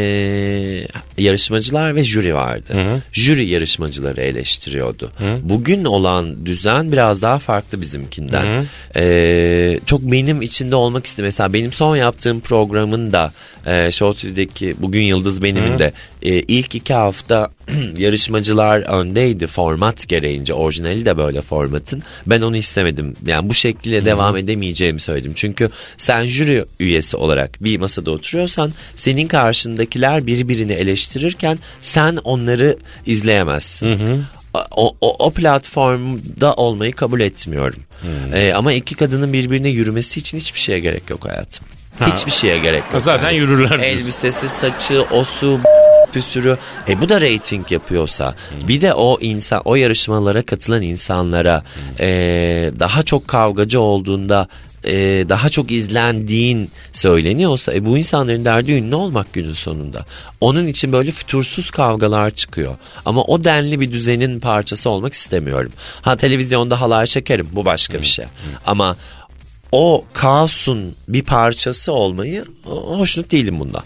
yarışmacılar ve jüri vardı.
Hı.
Jüri yarışmacıları eleştiriyordu. Bugün olan düzen biraz daha farklı bizimkinden. Ee, çok benim içinde olmak istedim. Mesela benim son yaptığım programın da e, Show TV'deki Bugün Yıldız Benim'in de e, ilk iki hafta yarışmacılar öndeydi format gereğince. Orijinali de böyle formatın. Ben onu istemedim. Yani bu şekilde devam edemeyeceğimi söyledim. Çünkü sen jüri üyesi olarak bir masada oturuyorsan senin karşındakiler birbirini eleştirirken sen onları izleyemezsin. o, o, o platformda olmayı kabul etmiyorum. Ee, ama iki kadının birbirine yürümesi için hiçbir şeye gerek yok hayatım. Hiçbir şeye gerek yok.
Zaten
Yani
yürürler.
Elbisesi, saçı, osu, püsürü. E bu da reyting yapıyorsa. Bir de o insan, o yarışmalara katılan insanlara e, daha çok kavgacı olduğunda e, daha çok izlendiğin söyleniyorsa e, bu insanların derdi ünlü olmak günün sonunda. Onun için böyle fütursuz kavgalar çıkıyor. Ama o denli bir düzenin parçası olmak istemiyorum. Ha televizyonda halay çekerim bu başka bir şey. Ama o kaosun bir parçası olmayı hoşnut değilim bundan.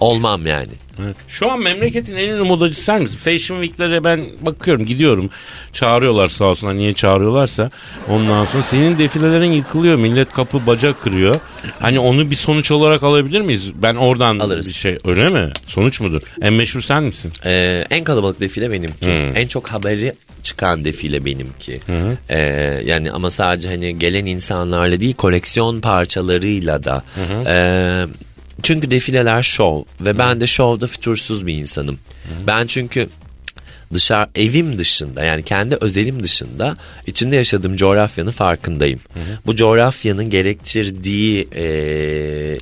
Olmam yani.
Evet. Şu an memleketin en ünlü modacısı sen misin? Fashion Week'lere ben bakıyorum gidiyorum. Çağırıyorlar sağ olsunlar niye çağırıyorlarsa. Ondan sonra senin defilelerin yıkılıyor. Millet kapı baca kırıyor. Hani onu bir sonuç olarak alabilir miyiz? Ben oradan
Alırız.
bir şey öyle mi? Sonuç mudur? En meşhur sen misin?
Ee, en kalabalık defile benimki.
Hmm.
En çok haberi çıkan defile benimki. Ee, yani ama sadece hani gelen insanlarla değil koleksiyon parçalarıyla da. Ee, çünkü defileler şov ve ben de şovda fütursuz bir insanım. Ben çünkü dışarı evim dışında yani kendi özelim dışında içinde yaşadığım coğrafyanın farkındayım. Bu coğrafyanın gerektirdiği e,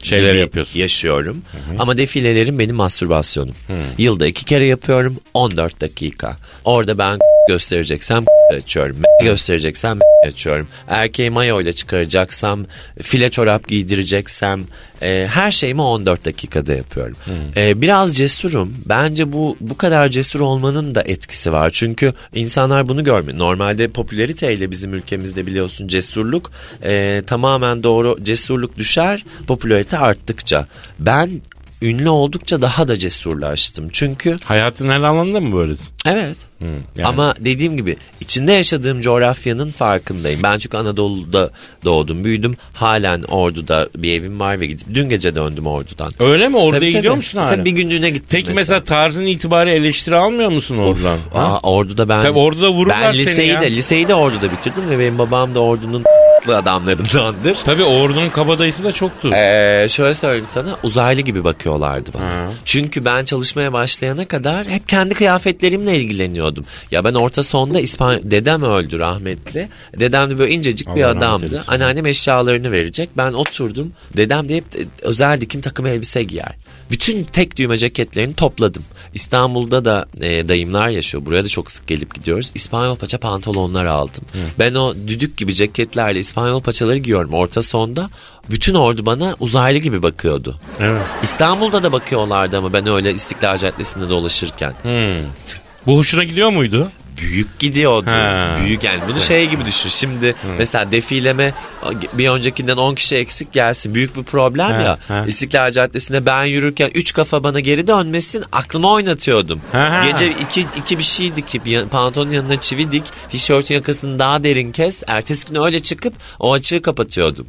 Şeyleri
gibi
yapıyorsun.
yaşıyorum. Ama defilelerim benim mastürbasyonum. Yılda iki kere yapıyorum 14 dakika. Orada ben göstereceksem açıyorum. göstereceksem açıyorum. Erkeği mayo ile çıkaracaksam, file çorap giydireceksem e, her şeyimi 14 dakikada yapıyorum. E, biraz cesurum. Bence bu bu kadar cesur olmanın da etkisi var. Çünkü insanlar bunu görmüyor. Normalde popülariteyle bizim ülkemizde biliyorsun cesurluk e, tamamen doğru. Cesurluk düşer, popülarite arttıkça. Ben ünlü oldukça daha da cesurlaştım. Çünkü
Hayatın her alanında mı böylesin?
evet
Hı, yani.
ama dediğim gibi içinde yaşadığım coğrafyanın farkındayım. Ben çünkü Anadolu'da doğdum, büyüdüm. Halen Ordu'da bir evim var ve gidip dün gece döndüm Ordu'dan.
Öyle mi? Orada
Tabii,
gidiyor
tabii.
musun hala?
Tabii bir günlüğüne gittim
Peki mesela. tarzın itibariyle eleştiri almıyor musun oradan? Ha?
Aa, Ordu'da ben
Tabii Ordu'da vururlar
ben
seni
liseyi
ya.
de liseyi de Ordu'da bitirdim ve benim babam da Ordu'nun adamlarındandır.
Tabii ordunun kabadayısı da çoktu.
Ee, şöyle söyleyeyim sana uzaylı gibi bakıyorlardı bana.
Ha.
Çünkü ben çalışmaya başlayana kadar hep kendi kıyafetlerimle ilgileniyordum. Ya ben orta sonda İspanya dedem öldü rahmetli. Dedem de böyle incecik bir
Allah rahmet
adamdı. Anneannem eşyalarını verecek. Ben oturdum. Dedem de hep de- özel dikim takım elbise giyer. Bütün tek düğme ceketlerini topladım. İstanbul'da da e, dayımlar yaşıyor. Buraya da çok sık gelip gidiyoruz. İspanyol paça pantolonlar aldım. Ben o düdük gibi ceketlerle İspanyol paçaları giyiyorum orta sonda. Bütün ordu bana uzaylı gibi bakıyordu.
Evet.
İstanbul'da da bakıyorlardı ama ben öyle İstiklal Caddesi'nde dolaşırken.
Hmm. Bu hoşuna gidiyor muydu?
Büyük gidiyordu.
Ha.
Büyük yani bunu şey gibi düşün. Şimdi mesela defileme bir öncekinden 10 kişi eksik gelsin. Büyük bir problem
Ha,
ya.
ha.
İstiklal Caddesi'nde ben yürürken 3 kafa bana geri dönmesin aklımı oynatıyordum.
Ha.
Gece iki, iki bir şey dikip pantolonun yanına çivi dik. Tişörtün yakasını daha derin kes. Ertesi gün öyle çıkıp o açığı kapatıyordum.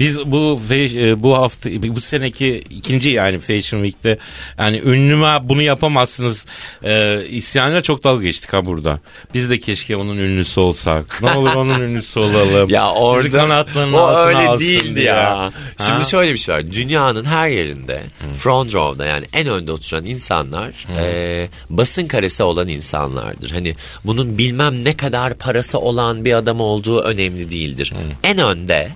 Biz bu e, bu hafta bu seneki ikinci yani Fashion Week'te yani ünlüme bunu yapamazsınız e, isyanıyla çok dalga geçtik ha burada. Biz de keşke onun ünlüsü olsak. Ne olur onun ünlüsü olalım.
Ya orada o öyle değildi ya.
Ha?
Şimdi şöyle bir şey var. Dünyanın her yerinde front row'da yani en önde oturan insanlar e, basın karesi olan insanlardır. Hani bunun bilmem ne kadar parası olan bir adam olduğu önemli değildir. En önde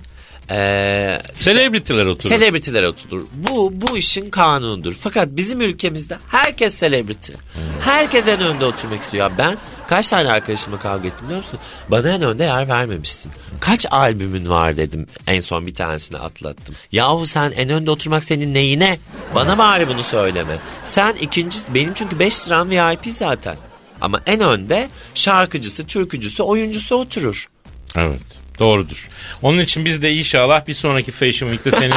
e,
Celebrity'ler oturur.
Selebritiler oturur. Bu bu işin kanunudur. Fakat bizim ülkemizde herkes selebriti. Herkes en önde oturmak istiyor. Ya ben kaç tane arkadaşımla kavga ettim biliyor musun? Bana en önde yer vermemişsin. Kaç albümün var dedim en son bir tanesini atlattım. Yahu sen en önde oturmak senin neyine? Bana bari bunu söyleme. Sen ikinci benim çünkü 5 liram VIP zaten. Ama en önde şarkıcısı, türkücüsü, oyuncusu oturur.
Evet. Doğrudur. Onun için biz de inşallah bir sonraki Fashion Week'te senin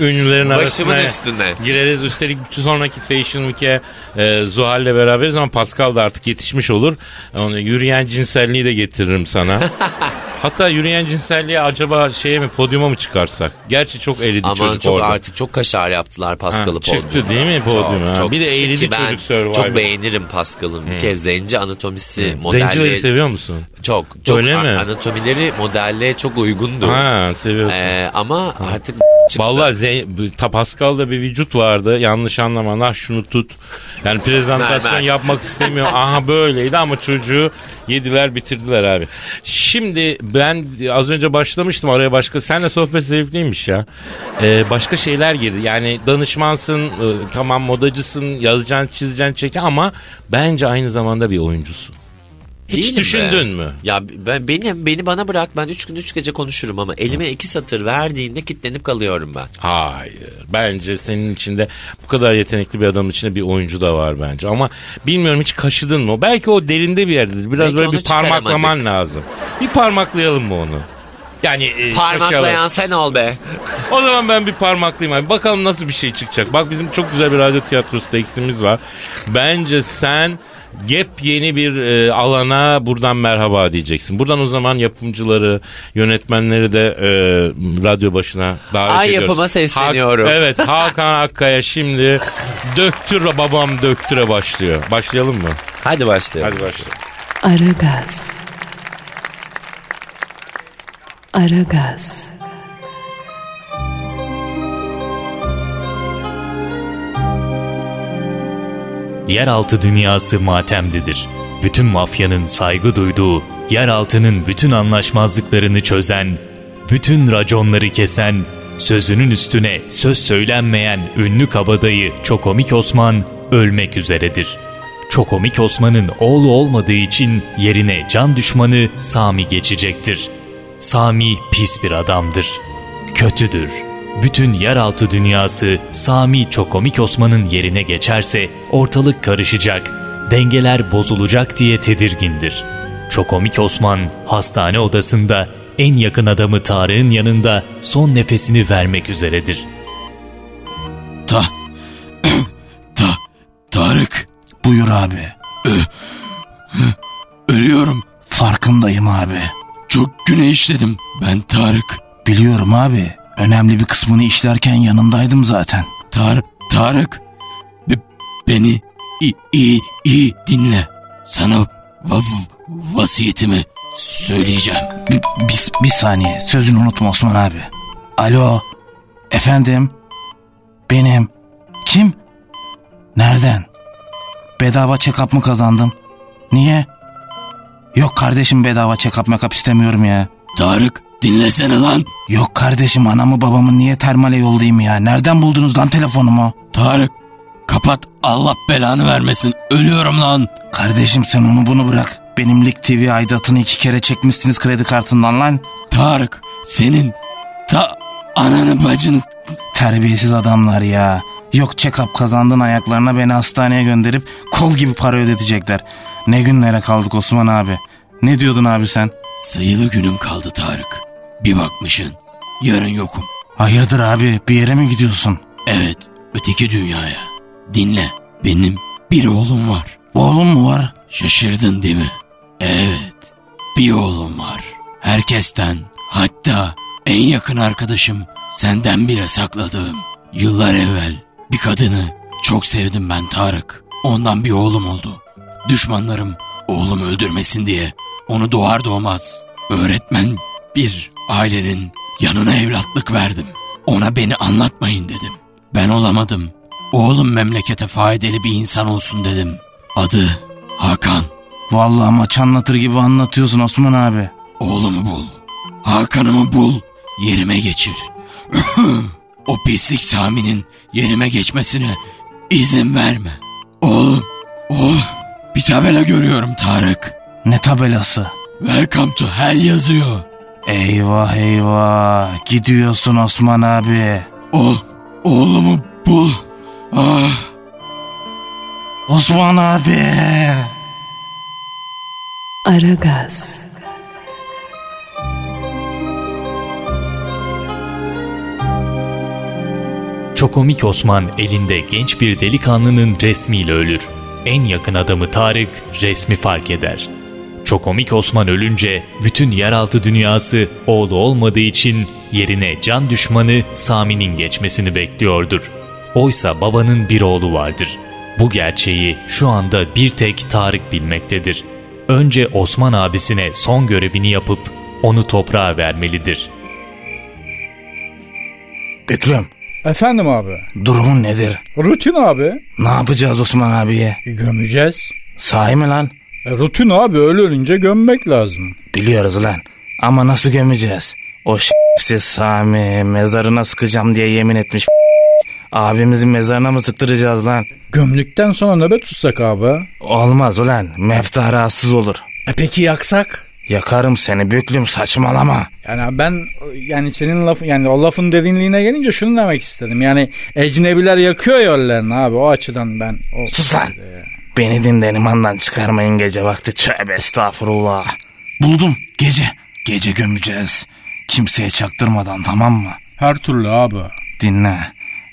ünlülerin arasına
üstüne.
gireriz. Üstelik bir sonraki Fashion Week'e e, Zuhal'le beraberiz ama Pascal da artık yetişmiş olur. Onu yürüyen cinselliği de getiririm sana. Hatta yürüyen cinselliği acaba şeye mi podyuma mı çıkarsak? Gerçi çok eridi
Aman
çocuk
çok
orada.
artık çok kaşar yaptılar Pascal'ı podyuma.
çıktı değil mi podyuma? Ha, bir de
ben
çocuk Survivor.
Çok beğenirim Pascal'ın. Bir kez zenci anatomisi modelleri.
Zencileri seviyor musun?
Çok. çok
Öyle mi?
Anatomileri modelliğe çok uygundu.
Ha seviyorsun.
Ee, ama artık çıktı.
Vallahi Ze- bu- ta Pascal'da bir vücut vardı. Yanlış anlama. Nah şunu tut. Yani prezentasyon yapmak istemiyor. Aha böyleydi ama çocuğu yediler bitirdiler abi. Şimdi ben az önce başlamıştım araya başka. Senle sohbet zevkliymiş ya. Ee, başka şeyler girdi. Yani danışmansın, e, tamam modacısın, yazacaksın, çizeceksin, çeken ama bence aynı zamanda bir oyuncusun. Hiç
Değilim be.
düşündün mü?
Ya ben beni beni bana bırak ben üç gün üç gece konuşurum ama elime iki satır verdiğinde kilitlenip kalıyorum ben.
Hayır. Bence senin içinde bu kadar yetenekli bir adamın içinde bir oyuncu da var bence. Ama bilmiyorum hiç kaşıdın mı? Belki o derinde bir yerdedir. Biraz
Belki
böyle bir parmaklaman lazım. Bir parmaklayalım mı onu? Yani e,
Parmaklayan sen ol be.
O zaman ben bir parmaklayayım abi. Bakalım nasıl bir şey çıkacak. Bak bizim çok güzel bir radyo tiyatrosu tekstimiz var. Bence sen yeni bir e, alana buradan merhaba diyeceksin. Buradan o zaman yapımcıları, yönetmenleri de e, radyo başına davet
Ay
ediyoruz.
yapıma sesleniyorum.
Hak- evet Hakan Akkaya şimdi döktür babam döktüre başlıyor. Başlayalım mı?
Hadi başlayalım.
Hadi başlayalım.
Aragaz. Aragaz.
Yeraltı dünyası matemdedir. Bütün mafyanın saygı duyduğu, yeraltının bütün anlaşmazlıklarını çözen, bütün raconları kesen, sözünün üstüne söz söylenmeyen ünlü kabadayı Çokomik Osman ölmek üzeredir. Çokomik Osman'ın oğlu olmadığı için yerine can düşmanı Sami geçecektir. Sami pis bir adamdır. Kötüdür. Bütün yeraltı dünyası Sami Çokomik Osman'ın yerine geçerse ortalık karışacak, dengeler bozulacak diye tedirgindir. Çokomik Osman hastane odasında en yakın adamı Tarık'ın yanında son nefesini vermek üzeredir.
Ta... Ta... Tarık.
Buyur abi.
Ölüyorum.
Farkındayım abi.
Çok günah işledim. Ben Tarık.
Biliyorum abi. Önemli bir kısmını işlerken yanındaydım zaten.
Tar Tarık. Be- beni iyi, iyi, iyi dinle. Sana va- vasiyetimi söyleyeceğim.
Bir, bir, bir saniye sözünü unutma Osman abi. Alo. Efendim. Benim. Kim? Nereden? Bedava check-up mı kazandım? Niye? Yok kardeşim bedava check-up make istemiyorum ya.
Tarık dinlesene lan.
Yok kardeşim anamı babamı niye termale yollayayım ya? Nereden buldunuz lan telefonumu?
Tarık kapat Allah belanı vermesin. Ölüyorum lan.
Kardeşim sen onu bunu bırak. Benim Lig TV aidatını iki kere çekmişsiniz kredi kartından lan.
Tarık senin ta ananı bacını
Terbiyesiz adamlar ya. Yok check-up kazandın ayaklarına beni hastaneye gönderip kol gibi para ödetecekler. Ne günlere kaldık Osman abi. Ne diyordun abi sen?
sayılı günüm kaldı Tarık. Bir bakmışın yarın yokum.
Hayırdır abi bir yere mi gidiyorsun?
Evet öteki dünyaya. Dinle benim bir oğlum var.
Oğlum mu var?
Şaşırdın değil mi? Evet. Bir oğlum var. Herkesten hatta en yakın arkadaşım senden bile sakladığım yıllar evvel bir kadını çok sevdim ben Tarık. Ondan bir oğlum oldu. Düşmanlarım oğlum öldürmesin diye onu doğar doğmaz öğretmen bir ailenin yanına evlatlık verdim. Ona beni anlatmayın dedim. Ben olamadım. Oğlum memlekete faydalı bir insan olsun dedim. Adı Hakan.
Vallahi maç anlatır gibi anlatıyorsun Osman abi.
Oğlumu bul. Hakan'ımı bul. Yerime geçir. o pislik Sami'nin yerime geçmesine izin verme. Oğlum, oğlum bir tabela görüyorum Tarık.
Ne tabelası?
Welcome to hell yazıyor.
Eyvah eyvah gidiyorsun Osman abi.
O, oğlumu bul. Ah,
Osman abi.
Aragaz.
Çokomik Osman elinde genç bir delikanlının resmiyle ölür. En yakın adamı Tarık resmi fark eder. Çokomik Osman ölünce bütün yeraltı dünyası oğlu olmadığı için yerine can düşmanı Sami'nin geçmesini bekliyordur. Oysa babanın bir oğlu vardır. Bu gerçeği şu anda bir tek Tarık bilmektedir. Önce Osman abisine son görevini yapıp onu toprağa vermelidir.
Büklüm
Efendim abi.
durumun nedir?
Rutin abi.
Ne yapacağız Osman abiye?
Gömeceğiz.
Sahi mi lan?
E, rutin abi öyle ölünce gömmek lazım.
Biliyoruz lan. Ama nasıl gömeceğiz? O şerefsiz Sami mezarına sıkacağım diye yemin etmiş. Abimizin mezarına mı sıktıracağız lan?
Gömdükten sonra nöbet tutsak abi.
Olmaz ulan. Mefta rahatsız olur.
E peki yaksak?
Yakarım seni büklüm saçmalama.
Yani ben yani senin lafın yani o lafın derinliğine gelince şunu demek istedim. Yani ecnebiler yakıyor ya öllerini abi o açıdan ben. O...
Sus lan. Beni din imandan çıkarmayın gece vakti. Tövbe estağfurullah. Buldum gece. Gece gömeceğiz. Kimseye çaktırmadan tamam mı?
Her türlü abi.
Dinle.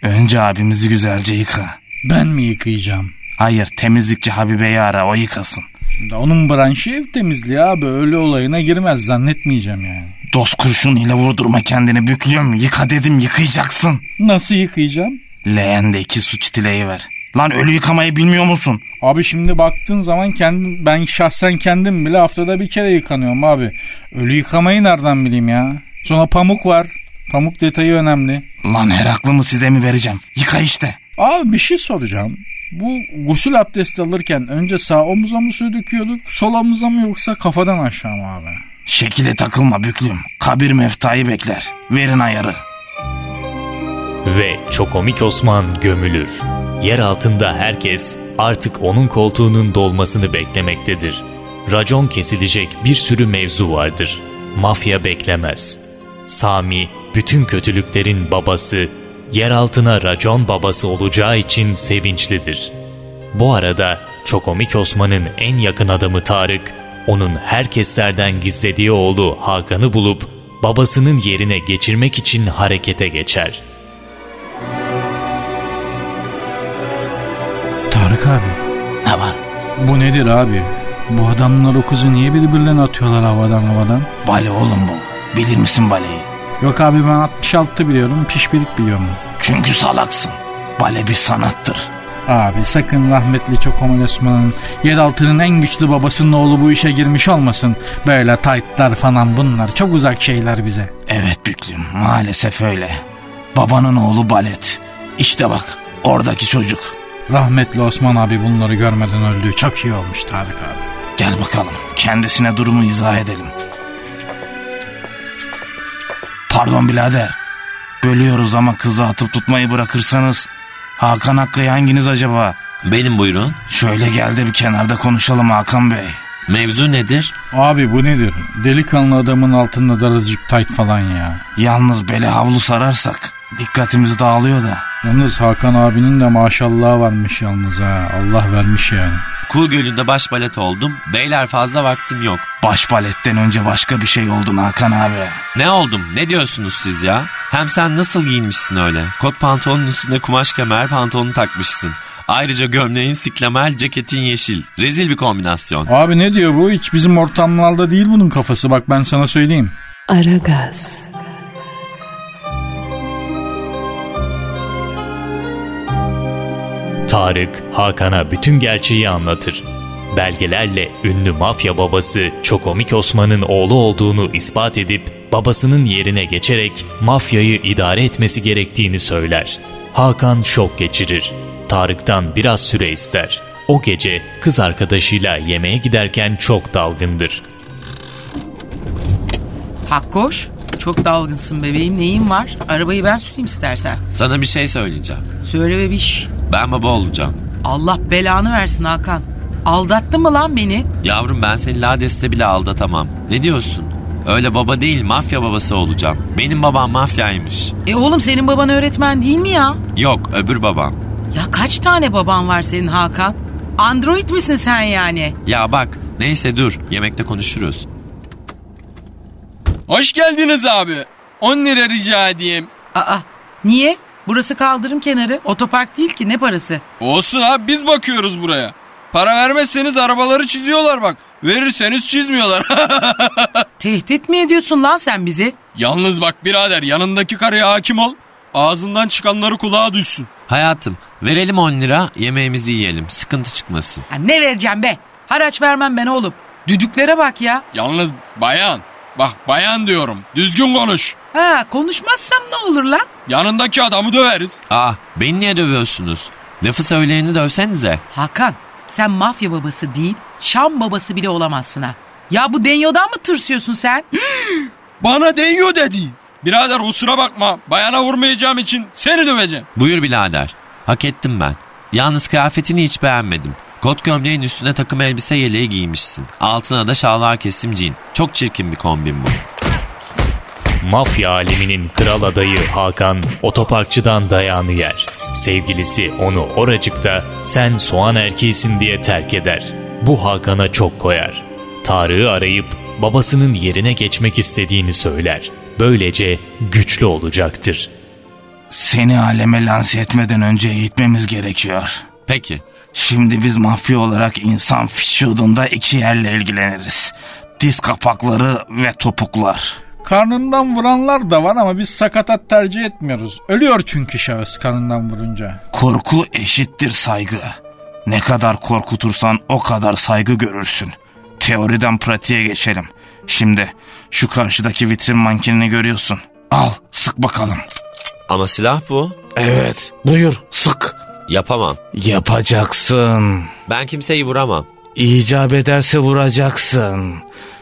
Önce abimizi güzelce yıka.
Ben mi yıkayacağım?
Hayır temizlikçi Habibe'yi ara o yıkasın.
Şimdi onun branşı ev temizliği abi öyle olayına girmez zannetmeyeceğim yani.
Dost kurşunuyla vurdurma kendini büklüyorum. Yıka dedim yıkayacaksın.
Nasıl yıkayacağım?
Leğende iki su çitileyi ver. Lan ölü yıkamayı bilmiyor musun?
Abi şimdi baktığın zaman kendim, ben şahsen kendim bile haftada bir kere yıkanıyorum abi. Ölü yıkamayı nereden bileyim ya? Sonra pamuk var. Pamuk detayı önemli.
Lan her aklımı size mi vereceğim? Yıka işte.
Abi bir şey soracağım. Bu gusül abdesti alırken önce sağ omuza mı su döküyorduk, sol omuza mı yoksa kafadan aşağı mı abi?
Şekile takılma büklüm. Kabir meftayı bekler. Verin ayarı.
Ve Çokomik Osman gömülür. Yer altında herkes artık onun koltuğunun dolmasını beklemektedir. Racon kesilecek bir sürü mevzu vardır. Mafya beklemez. Sami bütün kötülüklerin babası, yer altına racon babası olacağı için sevinçlidir. Bu arada Çokomik Osman'ın en yakın adamı Tarık, onun herkeslerden gizlediği oğlu Hakan'ı bulup babasının yerine geçirmek için harekete geçer.
Tarık abi.
Ne var?
Bu nedir abi? Bu adamlar o kızı niye birbirlerine atıyorlar havadan havadan?
Bale oğlum bu. Bilir misin baleyi?
Yok abi ben 66 biliyorum, pişpirik biliyorum.
Çünkü salaksın. Bale bir sanattır.
Abi sakın rahmetli Çokomel Osman'ın yeraltının en güçlü babasının oğlu bu işe girmiş olmasın. Böyle taytlar falan bunlar çok uzak şeyler bize.
Evet büklüm maalesef öyle. Babanın oğlu balet. İşte bak oradaki çocuk.
Rahmetli Osman abi bunları görmeden öldü. Çok iyi olmuş Tarık abi.
Gel bakalım kendisine durumu izah edelim. Pardon birader. Bölüyoruz ama kızı atıp tutmayı bırakırsanız. Hakan Hakkı hanginiz acaba?
Benim buyurun.
Şöyle gel de bir kenarda konuşalım Hakan Bey.
Mevzu nedir?
Abi bu nedir? Delikanlı adamın altında daracık tayt falan ya.
Yalnız bele havlu sararsak dikkatimiz dağılıyor da.
Yalnız Hakan abinin de maşallahı varmış yalnız ha. Allah vermiş yani.
Kuğu Gölü'nde baş balet oldum. Beyler fazla vaktim yok.
Baş baletten önce başka bir şey oldun Hakan abi.
Ne oldum? Ne diyorsunuz siz ya? Hem sen nasıl giyinmişsin öyle? Kot pantolonun üstüne kumaş kemer pantolonu takmışsın. Ayrıca gömleğin siklamel, ceketin yeşil. Rezil bir kombinasyon.
Abi ne diyor bu? Hiç bizim ortamlarda değil bunun kafası. Bak ben sana söyleyeyim.
Aragaz,
Tarık, Hakan'a bütün gerçeği anlatır. Belgelerle ünlü mafya babası Çokomik Osman'ın oğlu olduğunu ispat edip babasının yerine geçerek mafyayı idare etmesi gerektiğini söyler. Hakan şok geçirir. Tarık'tan biraz süre ister. O gece kız arkadaşıyla yemeğe giderken çok dalgındır.
Hakkoş, çok dalgınsın bebeğim. Neyin var? Arabayı ben süreyim istersen.
Sana bir şey söyleyeceğim.
Söyle bebiş.
Ben baba olacağım.
Allah belanı versin Hakan. Aldattın mı lan beni?
Yavrum ben seni Lades'te bile aldatamam. Ne diyorsun? Öyle baba değil mafya babası olacağım. Benim babam mafyaymış.
E oğlum senin baban öğretmen değil mi ya?
Yok öbür babam.
Ya kaç tane baban var senin Hakan? Android misin sen yani?
Ya bak neyse dur yemekte konuşuruz.
Hoş geldiniz abi. 10 lira rica edeyim.
Aa niye? Burası kaldırım kenarı. Otopark değil ki ne parası?
Olsun abi biz bakıyoruz buraya. Para vermezseniz arabaları çiziyorlar bak. Verirseniz çizmiyorlar.
Tehdit mi ediyorsun lan sen bizi?
Yalnız bak birader yanındaki karıya hakim ol. Ağzından çıkanları kulağa düşsün.
Hayatım verelim 10 lira yemeğimizi yiyelim sıkıntı çıkmasın.
Ya ne vereceğim be? Haraç vermem ben oğlum. Düdüklere bak ya.
Yalnız bayan Bak bayan diyorum. Düzgün konuş.
Ha konuşmazsam ne olur lan?
Yanındaki adamı döveriz.
Aa beni niye dövüyorsunuz? Lafı söyleyeni dövsenize.
Hakan sen mafya babası değil Şam babası bile olamazsın ha. Ya bu denyodan mı tırsıyorsun sen?
Bana deniyor dedi. Birader kusura bakma. Bayana vurmayacağım için seni döveceğim.
Buyur birader. Hak ettim ben. Yalnız kıyafetini hiç beğenmedim. Kot gömleğin üstüne takım elbise yeleği giymişsin. Altına da şalvar kesim jean. Çok çirkin bir kombin bu.
Mafya aleminin kral adayı Hakan otoparkçıdan dayağını yer. Sevgilisi onu oracıkta sen soğan erkeğisin diye terk eder. Bu Hakan'a çok koyar. Tarık'ı arayıp babasının yerine geçmek istediğini söyler. Böylece güçlü olacaktır.
Seni aleme lanse etmeden önce eğitmemiz gerekiyor.
Peki.
Şimdi biz mafya olarak insan vücudunda iki yerle ilgileniriz. Diz kapakları ve topuklar.
Karnından vuranlar da var ama biz sakatat tercih etmiyoruz. Ölüyor çünkü şahıs karnından vurunca.
Korku eşittir saygı. Ne kadar korkutursan o kadar saygı görürsün. Teoriden pratiğe geçelim. Şimdi şu karşıdaki vitrin mankenini görüyorsun. Al sık bakalım.
Ama silah bu.
Evet buyur sık.
Yapamam.
Yapacaksın.
Ben kimseyi vuramam.
İcap ederse vuracaksın.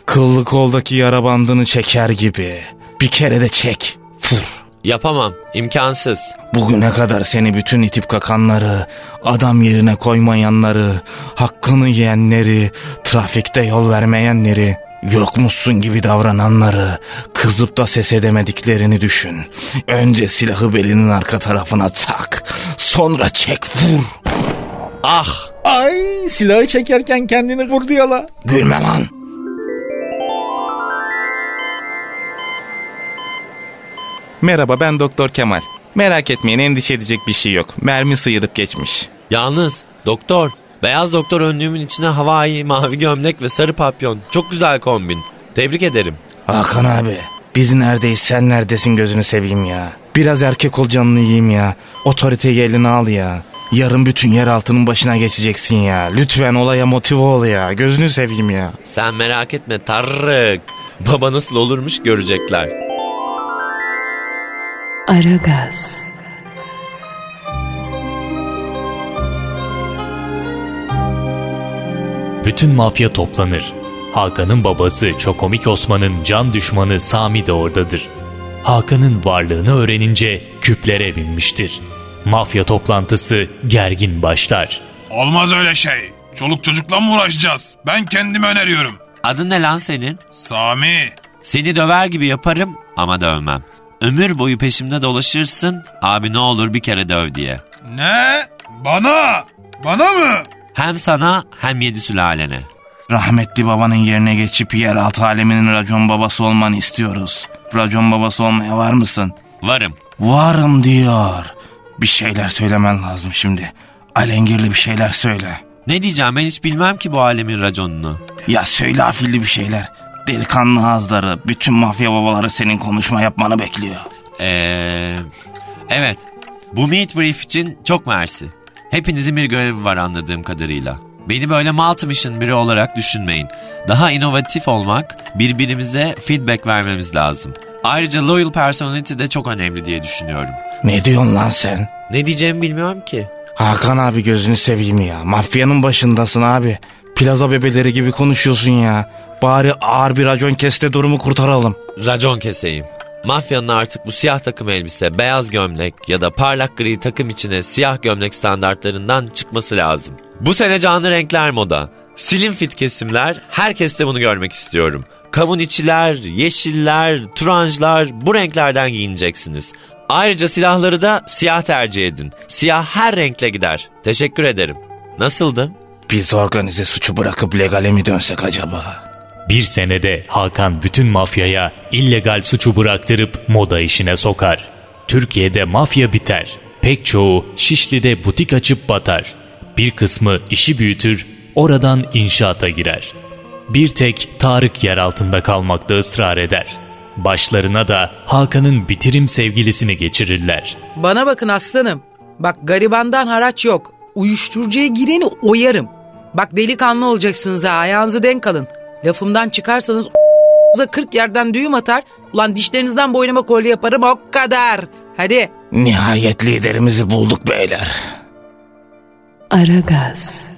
Kıllı koldaki yara bandını çeker gibi. Bir kere de çek. Vur.
Yapamam. İmkansız.
Bugüne kadar seni bütün itip kakanları, adam yerine koymayanları, hakkını yiyenleri, trafikte yol vermeyenleri, yokmuşsun gibi davrananları, kızıp da ses edemediklerini düşün. Önce silahı belinin arka tarafına tak, sonra çek vur.
Ah!
Ay silahı çekerken kendini vurdu yala.
Gülme lan.
Merhaba ben Doktor Kemal. Merak etmeyin endişe edecek bir şey yok. Mermi sıyırıp geçmiş.
Yalnız doktor. Beyaz doktor önlüğümün içine havai, mavi gömlek ve sarı papyon. Çok güzel kombin. Tebrik ederim.
Hakan abi biz neredeyiz sen neredesin gözünü seveyim ya. Biraz erkek ol canını yiyeyim ya. Otoriteyi eline al ya. Yarın bütün yer altının başına geçeceksin ya. Lütfen olaya motive ol ya. Gözünü seveyim ya.
Sen merak etme Tarık. Baba nasıl olurmuş görecekler.
Aragaz,
Bütün mafya toplanır. Hakan'ın babası Çokomik Osman'ın can düşmanı Sami de oradadır. Hakan'ın varlığını öğrenince küplere binmiştir. Mafya toplantısı gergin başlar.
Olmaz öyle şey. Çoluk çocukla mı uğraşacağız? Ben kendimi öneriyorum.
Adın ne lan senin?
Sami.
Seni döver gibi yaparım ama dövmem. Ömür boyu peşimde dolaşırsın abi ne olur bir kere döv diye.
Ne? Bana? Bana mı?
Hem sana hem yedi sülalene.
Rahmetli babanın yerine geçip yeraltı aleminin racon babası olmanı istiyoruz. Racon babası olmaya var mısın?
Varım.
Varım diyor. Bir şeyler söylemen lazım şimdi. Alengirli bir şeyler söyle.
Ne diyeceğim ben hiç bilmem ki bu alemin raconunu.
Ya söyle afilli bir şeyler. Delikanlı ağızları, bütün mafya babaları senin konuşma yapmanı bekliyor.
Eee... Evet. Bu meet brief için çok mersi. Hepinizin bir görevi var anladığım kadarıyla. Beni böyle multi-mission biri olarak düşünmeyin. Daha inovatif olmak, birbirimize feedback vermemiz lazım. Ayrıca loyal personality de çok önemli diye düşünüyorum.
Ne diyorsun lan sen?
Ne diyeceğimi bilmiyorum ki.
Hakan abi gözünü seveyim ya. Mafyanın başındasın abi. Plaza bebeleri gibi konuşuyorsun ya. Bari ağır bir racon kes de durumu kurtaralım.
Racon keseyim. Mafyanın artık bu siyah takım elbise, beyaz gömlek ya da parlak gri takım içine siyah gömlek standartlarından çıkması lazım. Bu sene canlı renkler moda. Slim fit kesimler, herkes de bunu görmek istiyorum. Kavun içiler, yeşiller, turanjlar bu renklerden giyineceksiniz. Ayrıca silahları da siyah tercih edin. Siyah her renkle gider. Teşekkür ederim. Nasıldı?
Biz organize suçu bırakıp legale mi dönsek acaba?
Bir senede Hakan bütün mafyaya illegal suçu bıraktırıp moda işine sokar. Türkiye'de mafya biter. Pek çoğu Şişli'de butik açıp batar. Bir kısmı işi büyütür, oradan inşaata girer. Bir tek Tarık yer altında kalmakta ısrar eder. Başlarına da Hakan'ın bitirim sevgilisini geçirirler.
Bana bakın aslanım. Bak garibandan haraç yok. Uyuşturucuya gireni oyarım. Bak delikanlı olacaksınız ha ayağınızı denk alın. Lafımdan çıkarsanız Uza 40 yerden düğüm atar. Ulan dişlerinizden boynuma kolye yaparım o kadar. Hadi.
Nihayet liderimizi bulduk beyler.
Aragaz.